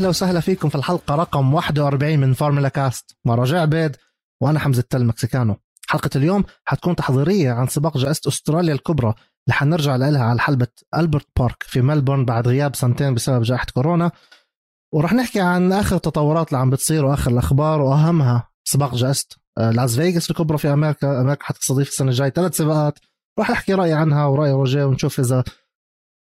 واهلا وسهلا فيكم في الحلقة رقم 41 من فورمولا كاست. مع روجيه عبيد وأنا حمزة التل مكسيكانو. حلقة اليوم حتكون تحضيرية عن سباق جائزة أستراليا الكبرى اللي حنرجع لها على حلبة ألبرت بارك في ملبورن بعد غياب سنتين بسبب جائحة كورونا. ورح نحكي عن آخر التطورات اللي عم بتصير وآخر الأخبار وأهمها سباق جائزة آه، لاس فيغاس الكبرى في أمريكا. أمريكا حتستضيف السنة الجاية ثلاث سباقات. رح أحكي رأيي عنها ورأي روجيه ونشوف إذا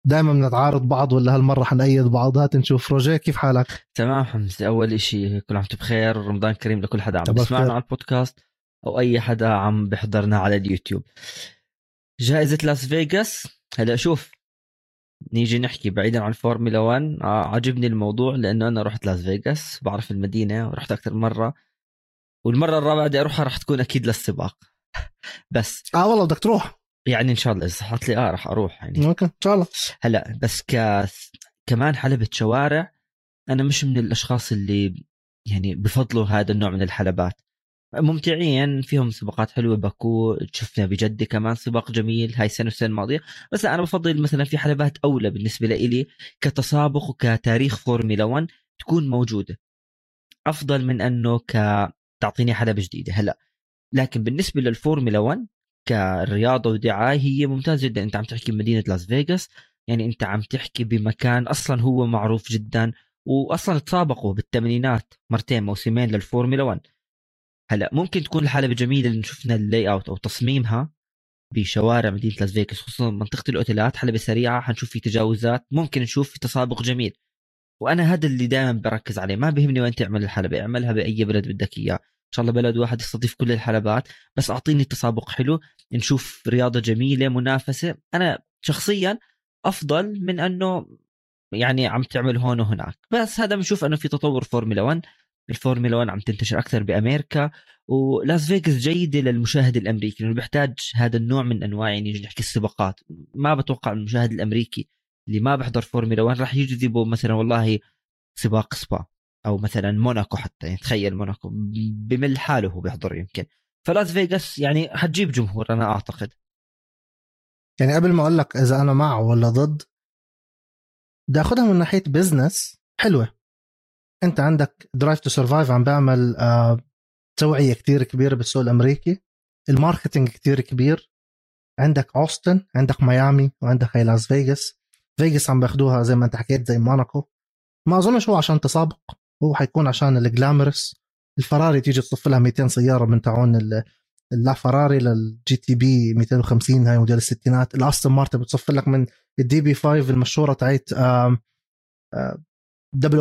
دائما بنتعارض بعض ولا هالمرة حنأيد بعض؟ هات نشوف. روجيه كيف حالك؟ تمام حمزة. أول إشي كل عام بخير. رمضان كريم لكل حدا عم بيسمعنا. على البودكاست أو أي حدا عم بيحضرنا على اليوتيوب. جائزة لاس فيغاس. هلا شوف نيجي نحكي بعيدا عن فورمولا 1 آه، عجبني الموضوع لأنه أنا رحت لاس فيغاس بعرف المدينة ورحت أكثر مرة. والمرة الرابعة بدي أروحها رح تكون أكيد للسباق. بس. آه والله بدك تروح. يعني إن شاء الله إذا صحت لي آه رح أروح يعني. okay إن شاء الله. هلا بس ك كمان حلبة شوارع أنا مش من الأشخاص اللي يعني بفضلوا هذا النوع من الحلبات. ممتعين فيهم سباقات حلوة باكو شفنا بجده كمان سباق جميل هاي السنة والسنة الماضيه بس أنا بفضل مثلا في حلبات أولى بالنسبة لي كتسابق وكتاريخ فورمولا 1 تكون موجودة. أفضل من أنه ك تعطيني حلبة جديدة هلا. لكن بالنسبة للفورمولا 1 كرياضة ودعاية هي ممتازة جدا. أنت عم تحكي بمدينة لاس فيغاس يعني أنت عم تحكي بمكان أصلا هو معروف جدا واصلا تسابقوا بالثمانينات مرتين موسمين للفورمولا 1 هلأ ممكن تكون الحلبة جميلة اللي شفنا ال layout أو تصميمها بشوارع مدينة لاس فيغاس خصوصا منطقة الأوتيلات حلبة سريعة حنشوف في تجاوزات ممكن نشوف في تسابق جميل. وأنا هذا اللي دائما بركز عليه ما بيهمني وين تعمل الحلبة اعملها بأي بلد بدك إياه. إن شاء الله بلد واحد يستضيف كل الحلبات. بس أعطيني تسابق حلو نشوف رياضة جميلة منافسة. أنا شخصيا أفضل من أنه يعني عم تعمل هون وهناك. بس هذا بنشوف أنه في تطور فورمولا 1 الفورمولا 1 عم تنتشر أكثر بأمريكا ولاس فيغاس جيدة للمشاهد الأمريكي. لأنه بيحتاج هذا النوع من أنواع يعني نحكي السباقات. ما بتوقع المشاهد الأمريكي اللي ما بحضر فورمولا 1 راح يجذبه مثلا والله سباق سبا. أو مثلا موناكو حتى يعني تخيل موناكو بموناكو حاله هو بيحضر يمكن. فلاس فيغاس يعني حتجيب جمهور أنا أعتقد. يعني قبل ما أقول لك إذا أنا مع ولا ضد بدي اخذها من ناحية business حلوة. أنت عندك Drive to Survive عم بيعمل آه توعية كتير كبيرة بالسوق الأمريكي. ال marketing كتير كبير. عندك أوستن عندك ميامي وعندك هاي لاس فيغاس. فيغاس عم باخدوها زي ما أنت حكيت زي موناكو. ما أظنش هو عشان تسابق. هو حيكون عشان ال glamorous الفراري تيجي تصف لها 200 سيارة من تعون ال- LaFerrari لل GTB 250 هاي موديل الستينات. الأستون مارتن بتصف لك من ال DB 5 المشهورة تاعت آم، آه،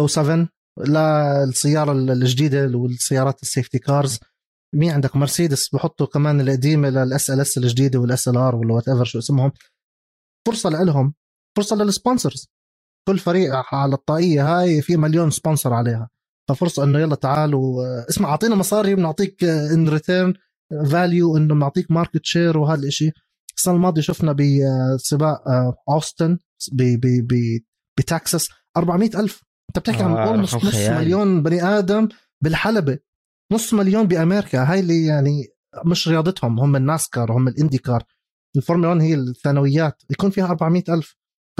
007 للسياره الجديدة والسيارات ال safety cars مين عندك؟ مرسيدس. بحطوا كمان القديمه لل SLS الجديدة وال SLR ولا whatever شو اسمهم. فرصة لهم فرصة لل sponsors كل فريق على الطاقية هاي في مليون sponsor عليها. ففرصة إنه يلا تعالوا اسمع أعطينا مصاري بنعطيك in return value إنه بنعطيك market share وهذا الشيء السنة الماضية شفنا بسباق اوستن بتكساس 400 ألف. أنت بتحكي عن آه، almost رقم نص خيالي. مليون بني آدم بالحلبة. نص مليون بأمريكا. هاي اللي يعني مش رياضتهم هم ال NASCAR هم ال IndyCar الفورمولا 1 هي الثانويات. يكون فيها 400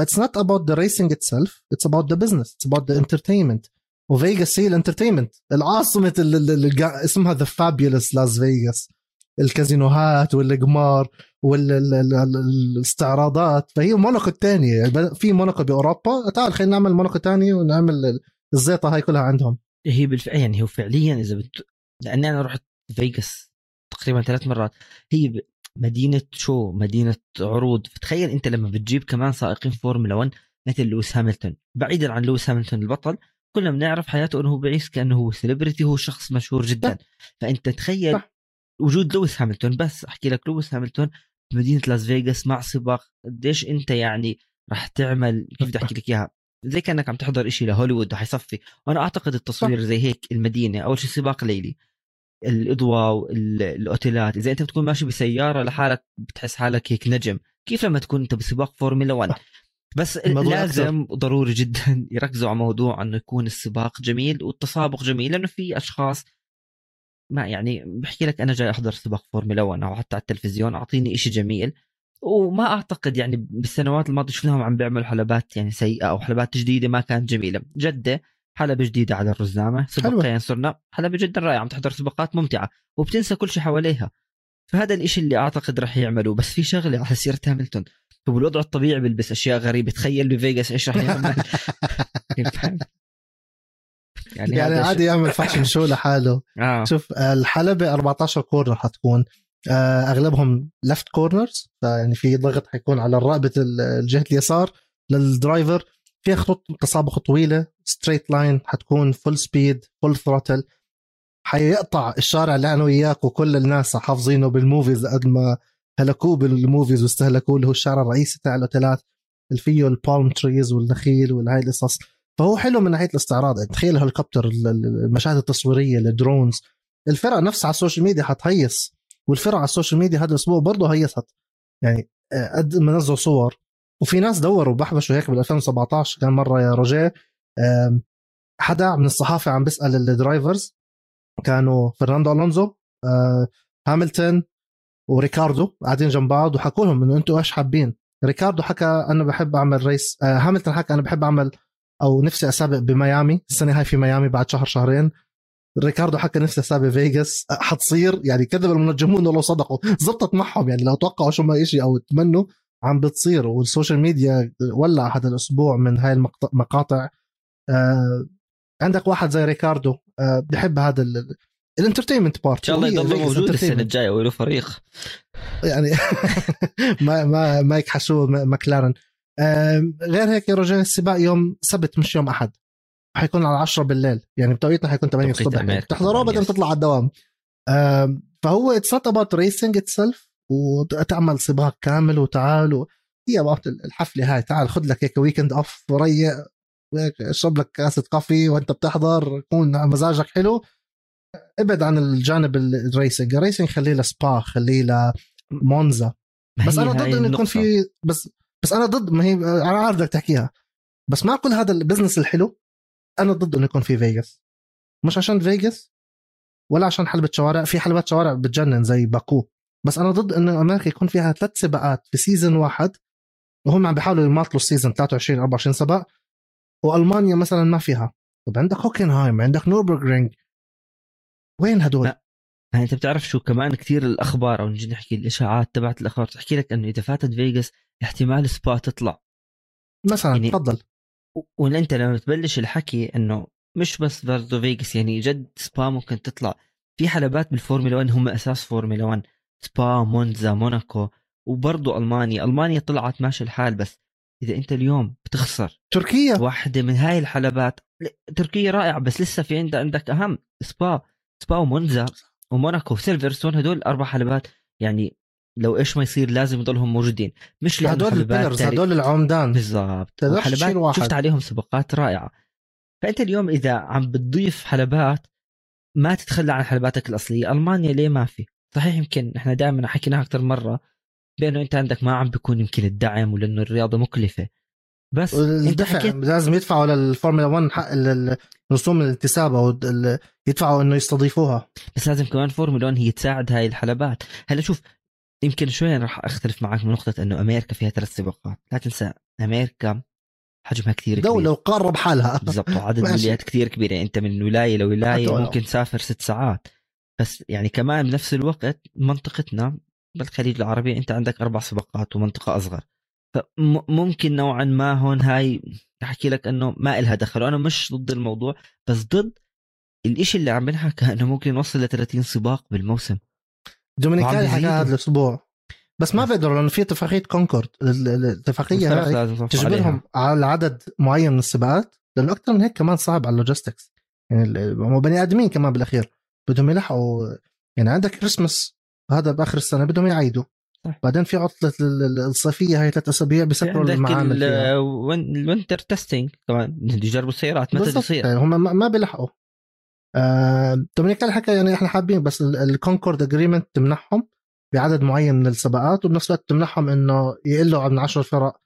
ألف that's not about the racing itself it's about the business it's about the entertainment وفيغاس هي ال entertainment العاصمة ال- ال- ال- اسمها the fabulous Las Vegas الكازينوهات والقمار والاستعراضات فهي موناكو الثانية في موناكو بأوروبا. تعال خلينا نعمل موناكو ثانية ونعمل الزيطة هاي كلها عندهم. هي بالفعل يعني هو فعليا إذا بت... لأني أنا رحت فيغاس تقريبا ثلاث مرات. هي. مدينة شو؟ مدينة عروض. فتخيل أنت لما بتجيب كمان سائقين فورمولا 1 مثل لويس هاميلتون بعيدا عن لويس هاميلتون البطل كلنا بنعرف حياته إنه هو بعيش كأنه هو celebrity هو شخص مشهور جدا. فأنت تخيل صح. وجود لويس هاميلتون بس أحكي لك لويس هاميلتون بمدينه لاس فيغاس مع سباق. قديش أنت يعني راح تعمل؟ كيف بدي أحكي لك إياها؟ زي كأنك عم تحضر إشي لهوليوود حيصفي وأنا أعتقد التصوير زي هيك المدينة. أول شيء سباق ليلي. الاضواء والاوتيلات إذا أنت بتكون ماشي بسيارة لحالك بتحس حالك هيك نجم كيف لما تكون أنت بسباق فورمولا 1 بس لازم ضروري جدا يركزوا على موضوع إنه يكون السباق جميل والتسابق جميل لأنه في أشخاص ما يعني بحكي لك أنا جاي أحضر سباق فورمولا 1 أو حتى على التلفزيون أعطيني إشي جميل. وما أعتقد يعني بالسنوات الماضية شفناهم عم بيعملوا حلبات يعني سيئة أو حلبات جديدة ما كانت جميلة. جدة حلبة جديدة على الرزامة. سباقين صرنا حلبة جدا رائعة عم تحضر سباقات ممتعة وبتنسى كل شيء حواليها. فهذا الإشي اللي أعتقد راح يعملوا بس في شغلة على سيرة هاملتون. بالوضع الطبيعي بيلبس أشياء غريبة. تخيل بفيغاس إيش راح يعمل. يعني, يعني عادي يعمل فاشن شو لحاله. آه. شوف الحلبة 14 كورنر حتكون. آه، أغلبهم left corners يعني في ضغط حيكون على الرقبة الجهة اليسار لل driver. فيها خطوط تسابق طويلة straight line حتكون full speed full throttle حيقطع الشارع اللي أنا وياك وكل الناس حافظينه بال movies قد ما هلكوه بال movies واستهلكوه اللي هو الشارع الرئيسي تاع الأوتيلات اللي فيه ال palm trees والنخيل والهاي القصص. فهو حلو من ناحية الاستعراض. يعني تخيل الهليكوبتر المشاهد التصويرية ال drones الفرق نفسها على ال social media حتهيص والفرق على ال social media هذا الأسبوع برضه هيصت. يعني آه، قد ما نزلوا صور وفي ناس دوروا بحبشوا هيك بال 2017 كان مرة يا روجيه حدا من الصحافة عم بيسأل ال drivers كانوا فرناندو ألونزو آه، هاملتون وريكاردو قاعدين جنب بعض وحكوا لهم إنه أنتم إيش حابين؟ ريكاردو حكى أنا بحب أعمل race آه، هاملتون حكى أنا بحب أعمل أو نفسي أسابق بميامي السنة هاي في ميامي بعد شهر شهرين. ريكاردو حكى نفسه يسابق بفيغاس حتصير يعني كذب المنجمون ولو صدقوا زبطت معهم يعني لو توقعوا شو ما شيء أو تمنوا. عم بتصير وال social media ولع هذا الأسبوع من هاي المقاطع آه عندك واحد زي ريكاردو آه بحب هذا ال entertainment part ان شاء الله يضل موجود السنة الجاية وله فريق. يعني ما ما ما يكحشوه ماكلارن. آه غير هيك رجال السباق يوم سبت مش يوم أحد. حيكون على 10 بالليل. يعني بتوقيتنا حيكون 8 الصبح. تحضروه بعدين تطلع على الدوام. فهو it's not about racing itself وتعمل سباق كامل وتعال هي about الحفلة هاي تعال خذ لك هيك weekend off وريلاكس اشرب لك كاسة coffee وانت بتحضر يكون مزاجك حلو. ابعد عن الجانب ال racing ال racing خليه لسبا خليه لمونزا بس أنا ضد إنه يكون في بس بس أنا ضد ما هي أنا عارف بدك تحكيها. بس مع كل هذا ال business الحلو أنا ضد إنه يكون في فيغاس مش عشان فيغاس ولا عشان حلبة شوارع في حلبات شوارع بتجنن زي باكو. بس أنا ضد انه أمريكا يكون فيها ثلاث سباقات في season واحد وهم عم بيحاولوا يماطلوا ال season 23 24 سباق وألمانيا مثلا ما فيها. طب عندك هوكنهايم عندك نوربرغرينج وين هدول؟ لا. يعني أنت بتعرف شو كمان كثير الأخبار أو نجي نحكي الإشاعات تبعت الأخبار تحكي لك إنه إذا فاتت فيغاس احتمال سبا تطلع. مثلا يعني تفضل. وانت لما تبلش الحكي إنه مش بس برضه فيغاس يعني جد سبا ممكن تطلع. في حلبات بالفورمولا 1 هم أساس فورمولا 1 سبا مونزا موناكو وبرضه ألمانيا. ألمانيا طلعت ماشي الحال بس إذا أنت اليوم بتخسر. تركيا؟ واحدة من هاي الحلبات. تركيا رائعة بس لسه في عندك عندك أهم سبا. سبا ومونزا وموناكو سيلفرستون هدول أربع حلبات. يعني لو إيش ما يصير لازم يضلهم موجودين. مش هدول ال pillars هدول العمدان. بالضبط. حلبات شفت عليهم سباقات رائعة. فأنت اليوم إذا عم بتضيف حلبات ما تتخلى عن حلباتك الأصلية. ألمانيا ليه ما في؟ صحيح يمكن إحنا دائما حكيناها أكثر مرة بأنه أنت عندك ما عم بيكون يمكن الدعم ولأنه الرياضة مكلفة. بس أنت حكيت لازم يدفعوا للفورمولا 1 حق رسوم الانتساب أو يدفعوا إنه يستضيفوها. بس لازم كمان فورمولا 1 هي تساعد هاي الحلبات. هلا شوف يمكن شوي راح أختلف معك من نقطة إنه أمريكا فيها ثلاث سباقات. لا تنسى أمريكا حجمها كثير كبير. دولة وقارة بحالها. بالضبط وعدد ولايات كثير كبير. يعني أنت من ولاية لولاية ممكن تسافر ست ساعات. بس يعني كمان بنفس الوقت منطقتنا بالخليج العربي أنت عندك أربع سباقات ومنطقة أصغر. فممكن نوعا ما هون هاي أحكي لك إنه ما إلها دخل. وأنا مش ضد الموضوع بس ضد الإشي اللي عم بنحكى انه ممكن يوصل ل 30 سباق بالموسم. دومينيكالي حكى هذا الأسبوع. بس ما بيقدروا لأنه في اتفاقية كونكورد الاتفاقيه هاي تجبرهم على عدد معين من السباقات لأنه أكثر من هيك كمان صعب على ال logistics. يعني هم بني آدمين كمان بالأخير. بدهم يلحقوا يعني عندك كريسماس هذا بآخر السنة بدهم يعيدوا. بعدين في عطلة الصيفية هاي ثلاث أسابيع بيسكروا المعامل ال winter testing كمان يجربوا السيارات متى يعني هم ما بيلحقوا. آه دومينيكالي حكى يعني إحنا حابين بس الكونكورد agreement تمنحهم بعدد معين من السباقات وبنفس الوقت تمنحهم إنه يقلوا عن 10 فرق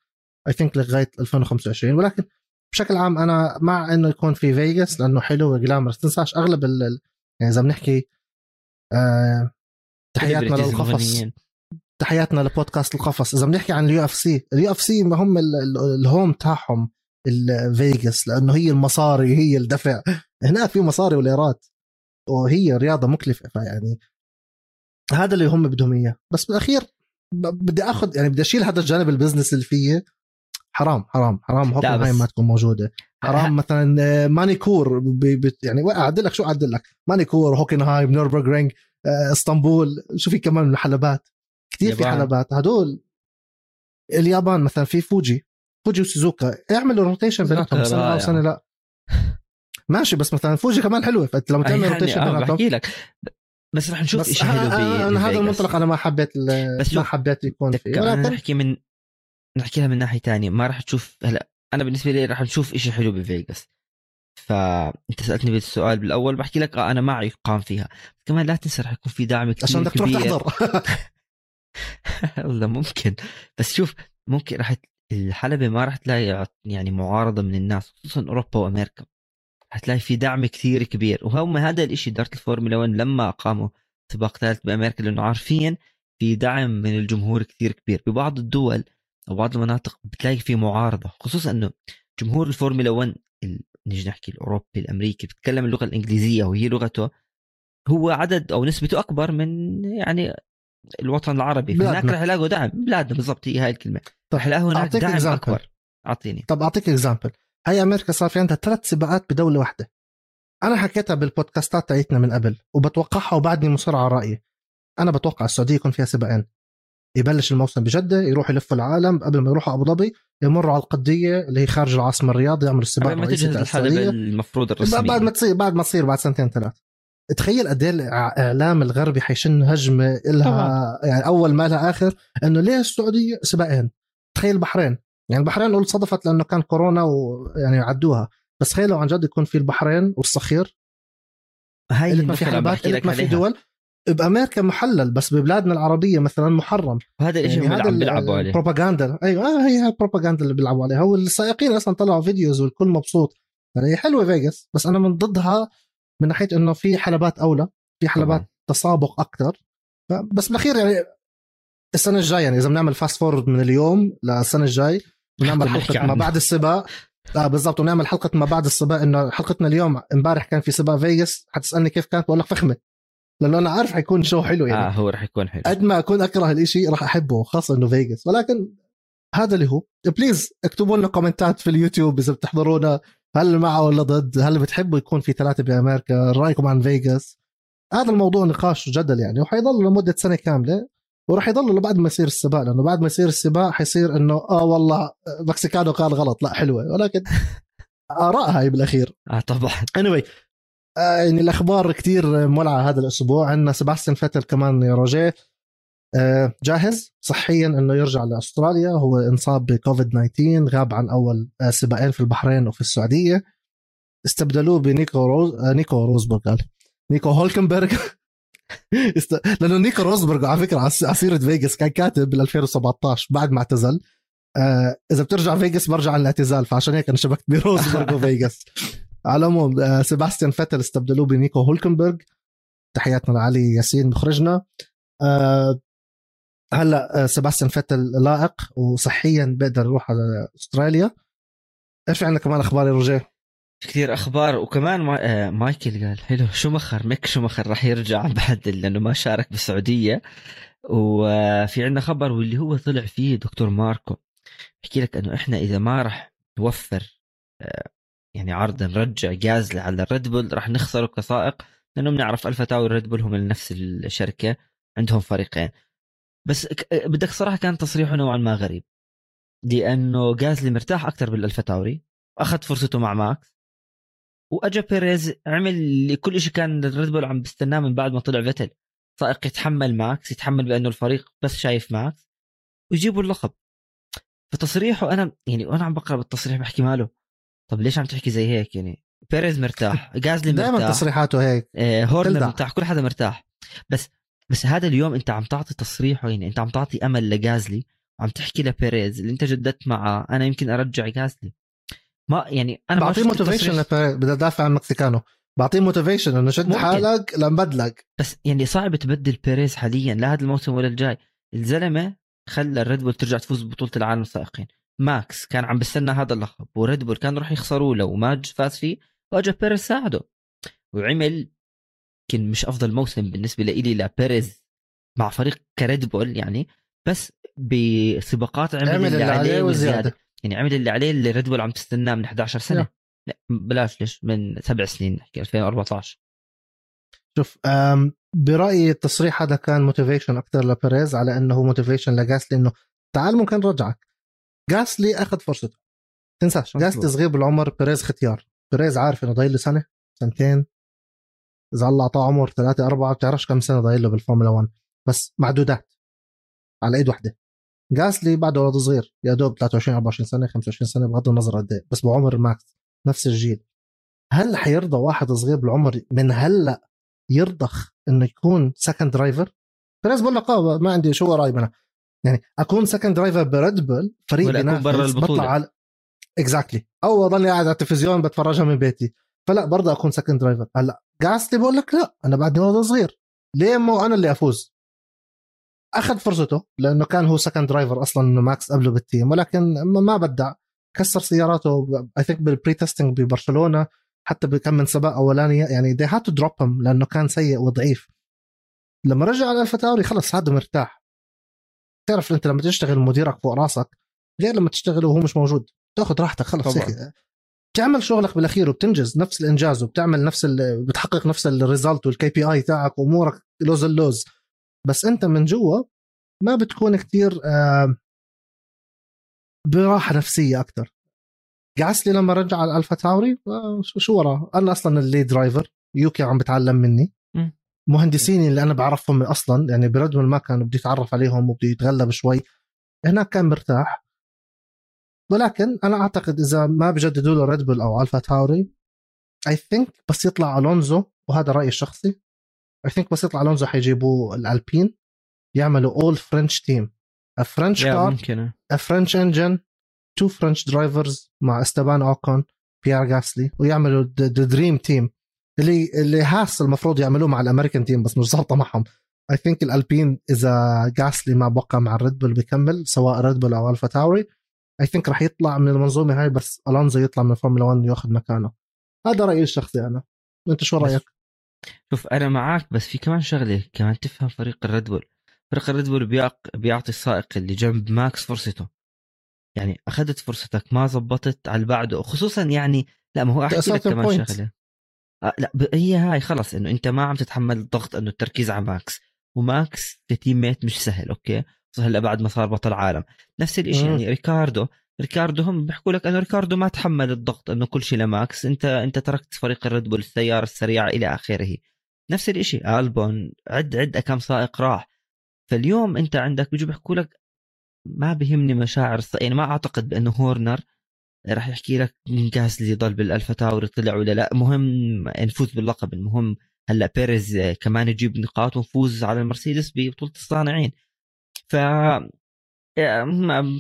I think لغاية 2025 ولكن بشكل عام أنا مع إنه يكون في فيغاس لأنه حلو و glamorous تنساش أغلب ال يعني إذا بنحكي آه تحياتنا للقفص. تحياتنا لبودكاست القفص. إذا بنحكي عن ال UFC ال UFC ما هم ال- ال- ال home تاعهم الفيغاس لأنه هي المصاري هي الدفع. هناك في مصاري وليرات وهي رياضة مكلفة فيعني هذا اللي هم بدهم إياه. بس بالأخير بدي آخذ يعني بدي أشيل هذا الجانب ال business اللي فيه. حرام حرام حرام. هوكنهايم ما تكون موجودة. حرام مثلا آه، مانيكور يعني اعدد لك شو اعدد لك؟ مانيكور هوكنهايم نوربرغرينج آه، اسطنبول. شو في كمان من حلبات كثير في. حلبات. هدول اليابان مثلا في فوجي فوجي وسوزوكا. اعملوا rotation بيناتهم سنة أو. سنة لا. ماشي بس مثلا فوجي كمان حلوة. فانت لما تعمل يعني rotation آه بيناتهم. بحكي لك. بس رح نشوف شيء حلو آه، آه، أنا هذا. المنطلق أنا ما حبيت بس ما حبيت يكون فيه. أنا ولكن نحكي نحكيها من ناحية تانية. ما راح تشوف هلا أنا بالنسبة لي راح نشوف إشي حلو بفيغاس. فأنت سألتني بالسؤال بالأول بحكي لك آه أنا معي يقام فيها. كمان لا تنسى راح يكون في دعم كثير عشان بدك تروح. تحضر. والله ممكن. بس شوف ممكن راح الحلبة ما راح تلاقي يعني معارضة من الناس خصوصا أوروبا وأمريكا. حتلاقي في دعم كثير كبير. وهم هذا الإشي إدارة الفورمولا 1 لما أقاموا سباق ثالث بأمريكا لأنه عارفين في دعم من الجمهور كثير كبير. ببعض الدول أو بعض المناطق بتلاقي في معارضة خصوصا أنه جمهور الفورمولا 1 ال- نيجي نحكي الأوروبي الأمريكي بيتكلم اللغة الإنجليزية وهي لغته هو عدد أو نسبته أكبر من يعني الوطن العربي. بلادنا. هناك رح يلاقوا دعم بلادنا بالضبط هي هاي الكلمة. رح يلاقوا هناك دعم example. اكبر أعطيني. طب أعطيك example هاي أمريكا صار في عندها ثلاث سباقات بدولة واحدة. أنا حكيتها بالبودكاستات تاعتنا من قبل وبتوقعها وبعدني مصر على رأيي. أنا بتوقع السعودية يكون فيها سباقين. يبلش الموسم بجدة يروحوا يلفوا العالم قبل ما يروحوا أبو ظبي يمروا على القضية اللي هي خارج العاصمة الرياض يعملوا السباق ما تجهز المفروض الرسمية. بعد ما تصير بعد ما تصير بعد سنتين ثلاث تخيل قد إيه الاعلام الغربي حيشن هجمة لها يعني أول ما لها آخر إنه ليه السعودية سباقين؟ تخيل البحرين. يعني البحرين قلت صدفت لأنه كان كورونا ويعني عدوها. بس تخيل لو عن جد يكون في البحرين والصخير. هاي اللي ما في حلبات اللي ما في دول. بأمريكا محلل بس ببلادنا العربية مثلا محرم. وهذا الشيء يعني اللي عم بيلعبوا عليه. البروباغندا. أيوه آه هي البروباغندا اللي بيلعبوا عليها. والسائقين أصلا طلعوا videos والكل مبسوط. يعني هي حلوة فيغاس بس أنا من ضدها من ناحية إنه في حلبات أولى في حلبات طبعاً. تسابق أكثر بس بالاخير يعني السنة الجاية يعني إذا بنعمل fast forward من اليوم للسنة الجاي بنعمل حلقة ما. بعد السباق. آه بالضبط ونعمل حلقة ما بعد السباق. إنه حلقتنا اليوم إمبارح كان في سباق فيغاس. حتسألني كيف كانت؟ بقول لك فخمة. لأنه أنا عارف حيكون شو حلو يعني. آه هو رح يكون حلو. قد ما أكون أكره الإشي راح أحبه خاصة إنه فيغاس. ولكن هذا اللي هو. please اكتبوا لنا comment ات في اليوتيوب إذا بتحضرونا. هل معه ولا ضد؟ هل بتحبوا يكون في ثلاثة بأمريكا؟ رأيكم عن فيغاس؟ هذا الموضوع نقاش وجدل يعني وحيضل لمدة سنة كاملة وراح يضل لبعد ما يصير السباق لأنه بعد ما يصير السباق حيصير إنه آه والله مكسيكانو قال غلط. لا حلوة. ولكن اراء هاي بالأخير. آه طبعا. Anyway آه يعني الأخبار كتير مولعة هذا الأسبوع. عندنا سباستيان فيتل كمان يا روجيه. آه جاهز صحيا إنه يرجع لأستراليا. هو انصاب بكوفيد 19 غاب عن أول آه سباقين في البحرين وفي السعودية. استبدلوه بنيكو روز آه نيكو روزبرغ قال. نيكو هولكنبيرغ. است... لأنه نيكو روزبرغ على فكرة على سيره فيغاس كان كاتب بال 2017 بعد ما اعتزل. آه إذا بترجع فيغاس برجع على الاعتزال فعشان هيك أنا شبكت بروزبرغ وفيغاس. على العموم آه، سيباستيان فيتل استبدلوه بنيكو هولكنبرغ. تحياتنا لعلي ياسين مخرجنا آه، هلا آه، سيباستيان فيتل لائق وصحيا بيقدر يروح على أستراليا. إيش في عندنا كمان أخبار يا رجاء كثير أخبار وكمان ما... مايكل قال حلو شومخر ميك شومخر راح يرجع بعد لأنه ما شارك بالسعودية. وفي عندنا خبر واللي هو طلع فيه دكتور ماركو. بحكي لك إنه إحنا إذا ما راح نوفر يعني عرض نرجع جازلي على الريد بول راح نخسره كسائق لأنه بنعرف الفا تاو والريد بول هم نفس الشركة عندهم فريقين. بس بدك صراحة كان تصريحه نوعا ما غريب. لأنه جازلي مرتاح أكثر بالالفا تاوري أخذ فرصته مع ماكس وأجا بيريز عمل لكل شيء كان الريد بول عم بيستناه من بعد ما طلع فيتل سائق يتحمل ماكس يتحمل بأنه الفريق بس شايف ماكس ويجيبوا اللقب. فتصريحه أنا يعني وأنا عم بقرأ بالتصريح بحكي ماله طب ليش عم تحكي زي هيك يعني؟ بيريز مرتاح جازلي دائما مرتاح. تصريحاته هيك. آه، هورنر. مرتاح كل حدا مرتاح. بس بس هذا اليوم انت عم تعطي تصريحه يعني انت عم تعطي أمل لجازلي وعم تحكي لبيريز اللي انت جددت معه أنا يمكن أرجع جازلي. ما يعني أنا بعطيه motivation التصريح. بدي أدافع عن مكسيكانو. بعطيه motivation إنه شد. حالك لنبدلك. بس يعني صعب تبدل بيريز حاليا لا هذا الموسم ولا الجاي. الزلمة خلى الريد بول ترجع تفوز ببطولة العالم السائقين ماكس كان عم بستنى هذا اللقب وريد بول كان راح يخسروا لو ما فاز فيه واجا بيريز ساعده. وعمل يمكن مش أفضل موسم بالنسبة لي لبيريز مع فريق كريد بول يعني بس بسباقات عمل, عمل اللي عليه وزيادة. يعني عمل اللي عليه اللي ريد بول عم تستناه من 11 سنة. لا. بلاش ليش؟ من سبع سنين نحكي 2014 شوف برأيي التصريح هذا كان motivation أكثر لبيريز على إنه motivation لجاسلي إنه تعال ممكن نرجعك. جاسلي أخذ فرصته تنساش. جاسلي صغير بالعمر بيريز ختيار. بيريز عارف إنه ضايل له سنة سنتين. إذا الله أعطاه عمر ثلاثة أربعة بتعرفش كم سنة ضايل له بالفورمولا 1 بس معدودات. على إيد واحدة. جاسلي بعده ولد صغير. يا دوب 23 24 سنة 25 سنة بغض النظر قد إيه. بس بعمر ماكس. نفس الجيل. هل حيرضى واحد صغير بالعمر من هلأ يرضخ إنه يكون second driver بيريز بقول لك آه ما عندي شو رايي أنا يعني أكون second driver بريد بول فريق أكون برا البطولة. بطلع على exactly أو أضلني قاعد على التلفزيون بتفرجها من بيتي. فلا برضه أكون second driver هلأ جاسلي بقول لك لا أنا بعدني ولد صغير. ليه مو أنا اللي أفوز؟ أخذ فرصته لأنه كان هو second driver أصلا إنه ماكس قبله بال team ولكن ما بدع. كسر سياراته I think بال pre-testing ببرشلونة حتى بكم من سباق اولاني يعني they had to drop him لأنه كان سيء وضعيف. لما رجع على الفا تاوري خلص هذا مرتاح. تعرف أنت لما تشتغل مديرك فوق راسك غير لما تشتغل وهو مش موجود. تاخذ راحتك خلص. هيك بتعمل شغلك بالأخير وبتنجز نفس الإنجاز وبتعمل نفس ال... بتحقق نفس ال result وال KPI تاعك وأمورك لوز اللوز بس أنت من جوا ما بتكون كتير آه، براحة نفسية أكثر جاسلي لما رجع على الألفا تاوري آه، شو- شو وراه؟ أنا أصلا ال lead driver يوكي عم بتعلم مني. مهندسين اللي أنا بعرفهم أصلا يعني بريد بول ما كان بده يتعرف عليهم وبده يتغلب شوي. هناك كان مرتاح. ولكن أنا أعتقد إذا ما بجددوا له ريد بول أو الفا تاوري I think بس يطلع ألونزو وهذا رأيي الشخصي. I think بس يطلع ألونزو حيجيبوا الألبين يعملوا all French team French car French engine two French drivers مع إستبان أوكون بيير جاسلي ويعملوا the dream team اللي اللي هاس المفروض يعملوه مع ال American team بس مش ظابطة معهم. I think الألبين إذا جاسلي ما بقى مع الريد بول بيكمل سواء ريد بول أو الفا تاوري I think راح يطلع من المنظومة هاي بس الونزو يطلع من الفورمولا 1 وياخذ مكانه. هذا رأيي الشخصي أنا. أنت شو رأيك؟ شوف أنا معك بس في كمان شغلة كمان تفهم فريق الريد بول فريق الريد بول بيعق- بيعطي السائق اللي جنب ماكس فرصته. يعني أخذت فرصتك ما زبطت على اللي بعده. خصوصا يعني لا ما هو أحكي لك كمان point. شغلة. آه لا هي هاي خلص إنه أنت ما عم تتحمل الضغط إنه التركيز على ماكس. وماكس ك teammate مش سهل أوكي؟ هلأ بعد ما صار بطل عالم. نفس الشيء. يعني ريكاردو ريكاردو هم بيحكوا لك إنه ريكاردو ما تحمل الضغط إنه كل شيء لماكس. أنت أنت تركت فريق الريد بول السيارة السريعة إلى آخره. نفس الشيء ألبون عد عد كم سائق راح. فاليوم أنت عندك بيجوا بيحكوا لك ما بيهمني مشاعر. يعني ما أعتقد بأنه هورنر راح يحكي لك مين جاسلي ضل بالألفا تاور طلع ولا لا. مهم نفوز باللقب. المهم هلا بيريز كمان يجيب نقاط ونفوز على المرسيدس ببطولة الصانعين. ف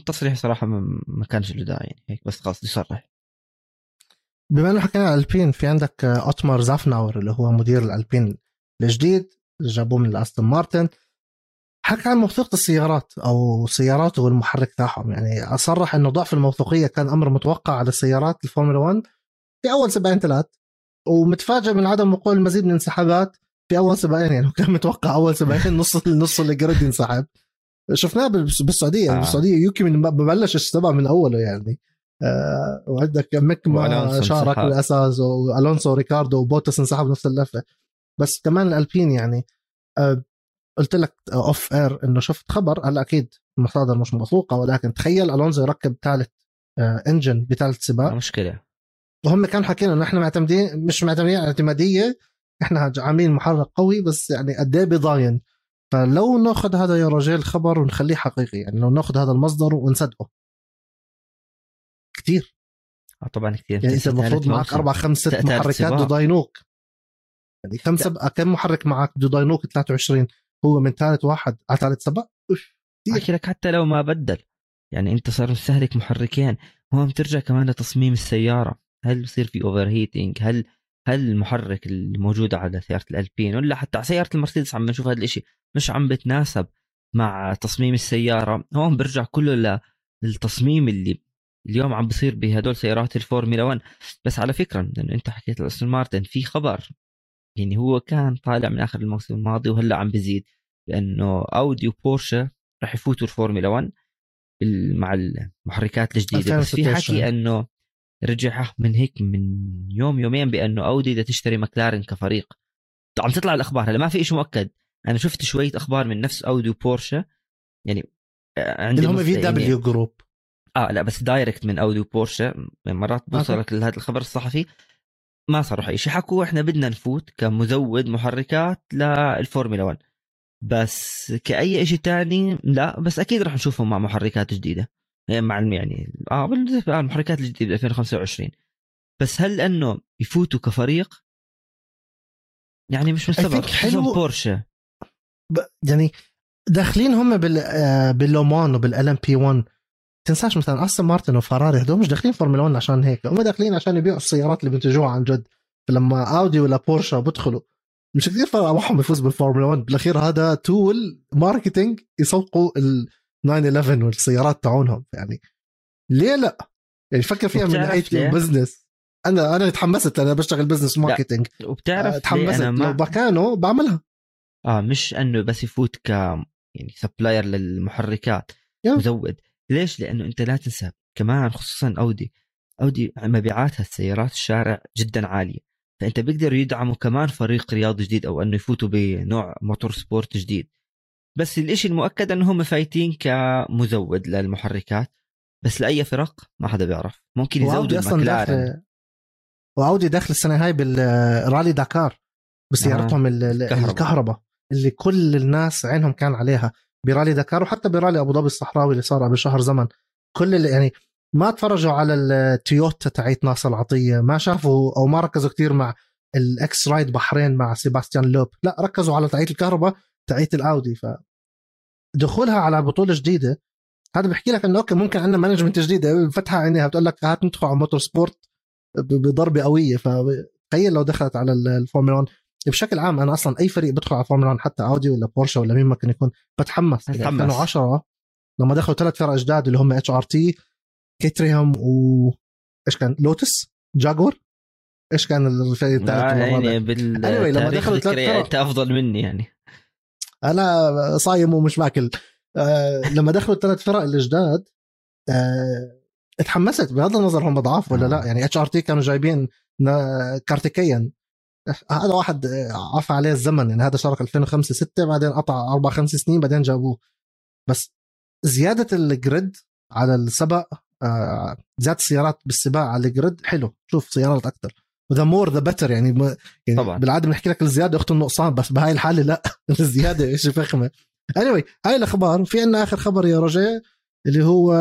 تصريح صراحة ما كانش له داعي يعني. هيك بس خلاص يصرح. بما إنه حكينا عن الألبين في عندك أوتمار زافناور اللي هو مدير الألبين الجديد اللي جابوه من الأستون مارتن. حكى عن موثوقة السيارات أو سياراته والمحرك تاعهم. يعني أصرح إنه ضعف الموثوقية كان أمر متوقع على السيارات الفورمولا 1 في أول سباقين ثلاث ومتفاجئ من عدم وقوع المزيد من الانسحابات في أول سباقين يعني كان متوقع أول سباقين نص نص الجريد ينسحب. شفناه بالس- بالسعودية. آه. بالسعودية يوكي من ببلش السباق من أوله يعني. آه وعندك ميك شارك. بالاساس وألونسو وريكاردو وبوتس انسحب نفس اللفة. بس كمان الألبين يعني آه قلت لك off air إنه شفت خبر هلا أكيد مصادر مش موثوقة ولكن تخيل ألونزو يركب ثالث آه engine بثالث سباق. مشكلة. وهم كانوا حاكيين إنه إحنا معتمدين مش معتمدين على اعتمادية إحنا عاملين محرك قوي بس يعني قد إيه بضاين. فلو ناخذ هذا يا رجال خبر ونخليه حقيقي يعني لو ناخذ هذا المصدر ونصدقه. كثير آه طبعا كثير يعني أنت المفروض معك. أربع خمس ست محركات سباق. دوداينوك. يعني كم. سبقه كم محرك معك دوداينوك؟ 23 هو من ثالث واحد. على ثالث سباق. أوف، كتير. احكي لك حتى لو ما بدل. يعني أنت صار مستهلك محركين. هون بترجع كمان لتصميم السيارة. هل بصير في over heating هل هل المحرك الموجود على سيارة الألبين؟ ولا حتى على سيارة المرسيدس عم نشوف هذا الشيء مش عم بتناسب مع تصميم السيارة. هون برجع كله للتصميم اللي اليوم عم بصير بهدول سيارات الفورمولا 1 بس على فكرة لأنه أنت حكيت الاستون مارتن في خبر. يعني هو كان طالع من آخر الموسم الماضي وهلأ عم بزيد لأنه اودي وبورشه رح يفوتوا الفورمولا 1 مع المحركات الجديدة. بس في حكي إنه رجع من هيك من يوم يومين بأنه أودي بدها تشتري مكلارن كفريق. عم تطلع الأخبار هلا ما في شيء مؤكد. أنا شفت شوية أخبار من نفس اودي وبورشه يعني آه، عندي هم VW group. آه لا بس direct من اودي وبورشه مرات بوصلك لهذا الخبر الصحفي. ما صاروا اي شيء حكوا إحنا بدنا نفوت كمزود محركات للفورمولا 1 بس كأي شيء تاني لا بس أكيد راح نشوفهم مع محركات جديدة. يعني مع يعني آه بالنسبة للمحركات الجديدة 2025 بس هل إنه يفوتوا كفريق؟ يعني مش مستبعد. حلو بورشة. ب... يعني داخلين هم بال آه، باللومان وبال LMP1 تنساش مثلا أستون مارتن وفراري هدول مش داخلين فورمولا 1 عشان هيك هم داخلين عشان يبيعوا السيارات اللي بينتجوها عن جد. فلما أودي ولا بورشا بدخلوا مش كثير فرق معهم يفوز بالفورمولا 1 بالأخير هذا tool marketing يسوقوا ال 911 والسيارات تاعونهم. يعني ليه لا؟ يعني فكر فيها من ناحية ال business أنا أنا تحمست أنا بشتغل business marketing وبتعرف تحمست ما... لو بكانه بعملها. آه مش إنه بس يفوت ك يعني supplier للمحركات. مزود. ليش؟ لأنه أنت لا تنسى. كمان خصوصا أودي. أودي مبيعاتها السيارات الشارع جدا عالية. فأنت بيقدروا يدعموا كمان فريق رياضي جديد أو أنه يفوتوا بنوع موتور سبورت جديد. بس الإشي المؤكد أنه هم فايتين كمزود للمحركات. بس لأي فرق؟ ما حدا بيعرف. ممكن يزودوا أصلا وأودي داخل السنة هاي بالرالي داكار. بسيارتهم آه. الكهرباء اللي كل الناس عينهم كان عليها. برالي داكار وحتى برالي أبو ظبي الصحراوي اللي صار قبل شهر زمن. كل اللي يعني ما تفرجوا على التويوتا تاعت ناصر العطية ما شافوا أو ما ركزوا كثير مع الإكس رايد بحرين مع سيباستيان لوب. لا ركزوا على تاعت الكهرباء تاعت الأودي. ف دخولها على بطولة جديدة هذا بحكي لك إنه أوكي ممكن عندنا management جديده فتحها عينيها بتقول لك هات ندخل على motor sport بضربة قوية. فتخيل لو دخلت على الفورمولا 1 بشكل عام أنا أصلا أي فريق بدخل على فورمولا 1 حتى أودي ولا بورشا ولا مين ما كان يكون بتحمس. 2010 لما دخلوا ثلاث فرق جداد اللي هم اتش ار تي كيتريهم و إيش كان؟ لوتس جاكور. إيش كان الفريق الثالث آه يعني بال anyway, لما دخلوا ثلاث فرق. انت أفضل مني يعني. أنا صايم ومش باكل آه لما دخلوا الثلاث فرق الجداد آه اتحمست بغض النظر هم ضعاف ولا لا. يعني اتش ار تي كانوا جايبين كارتيكيا. هذا واحد عفى عليه الزمن يعني هذا شارك 2005 6 بعدين قطع أربع خمس سنين بعدين جابوه. بس زيادة ال grid على السبق آه، زيادة السيارات بالسباق على ال grid حلو. شوف سيارات أكثر و the more the better يعني, يعني طبعا. بالعادة بنحكي لك الزيادة اخت النقصان بس بهاي الحالة لا. الزيادة شيء فخمة. Anyway هاي الأخبار. في عندنا آخر خبر يا رجاء اللي هو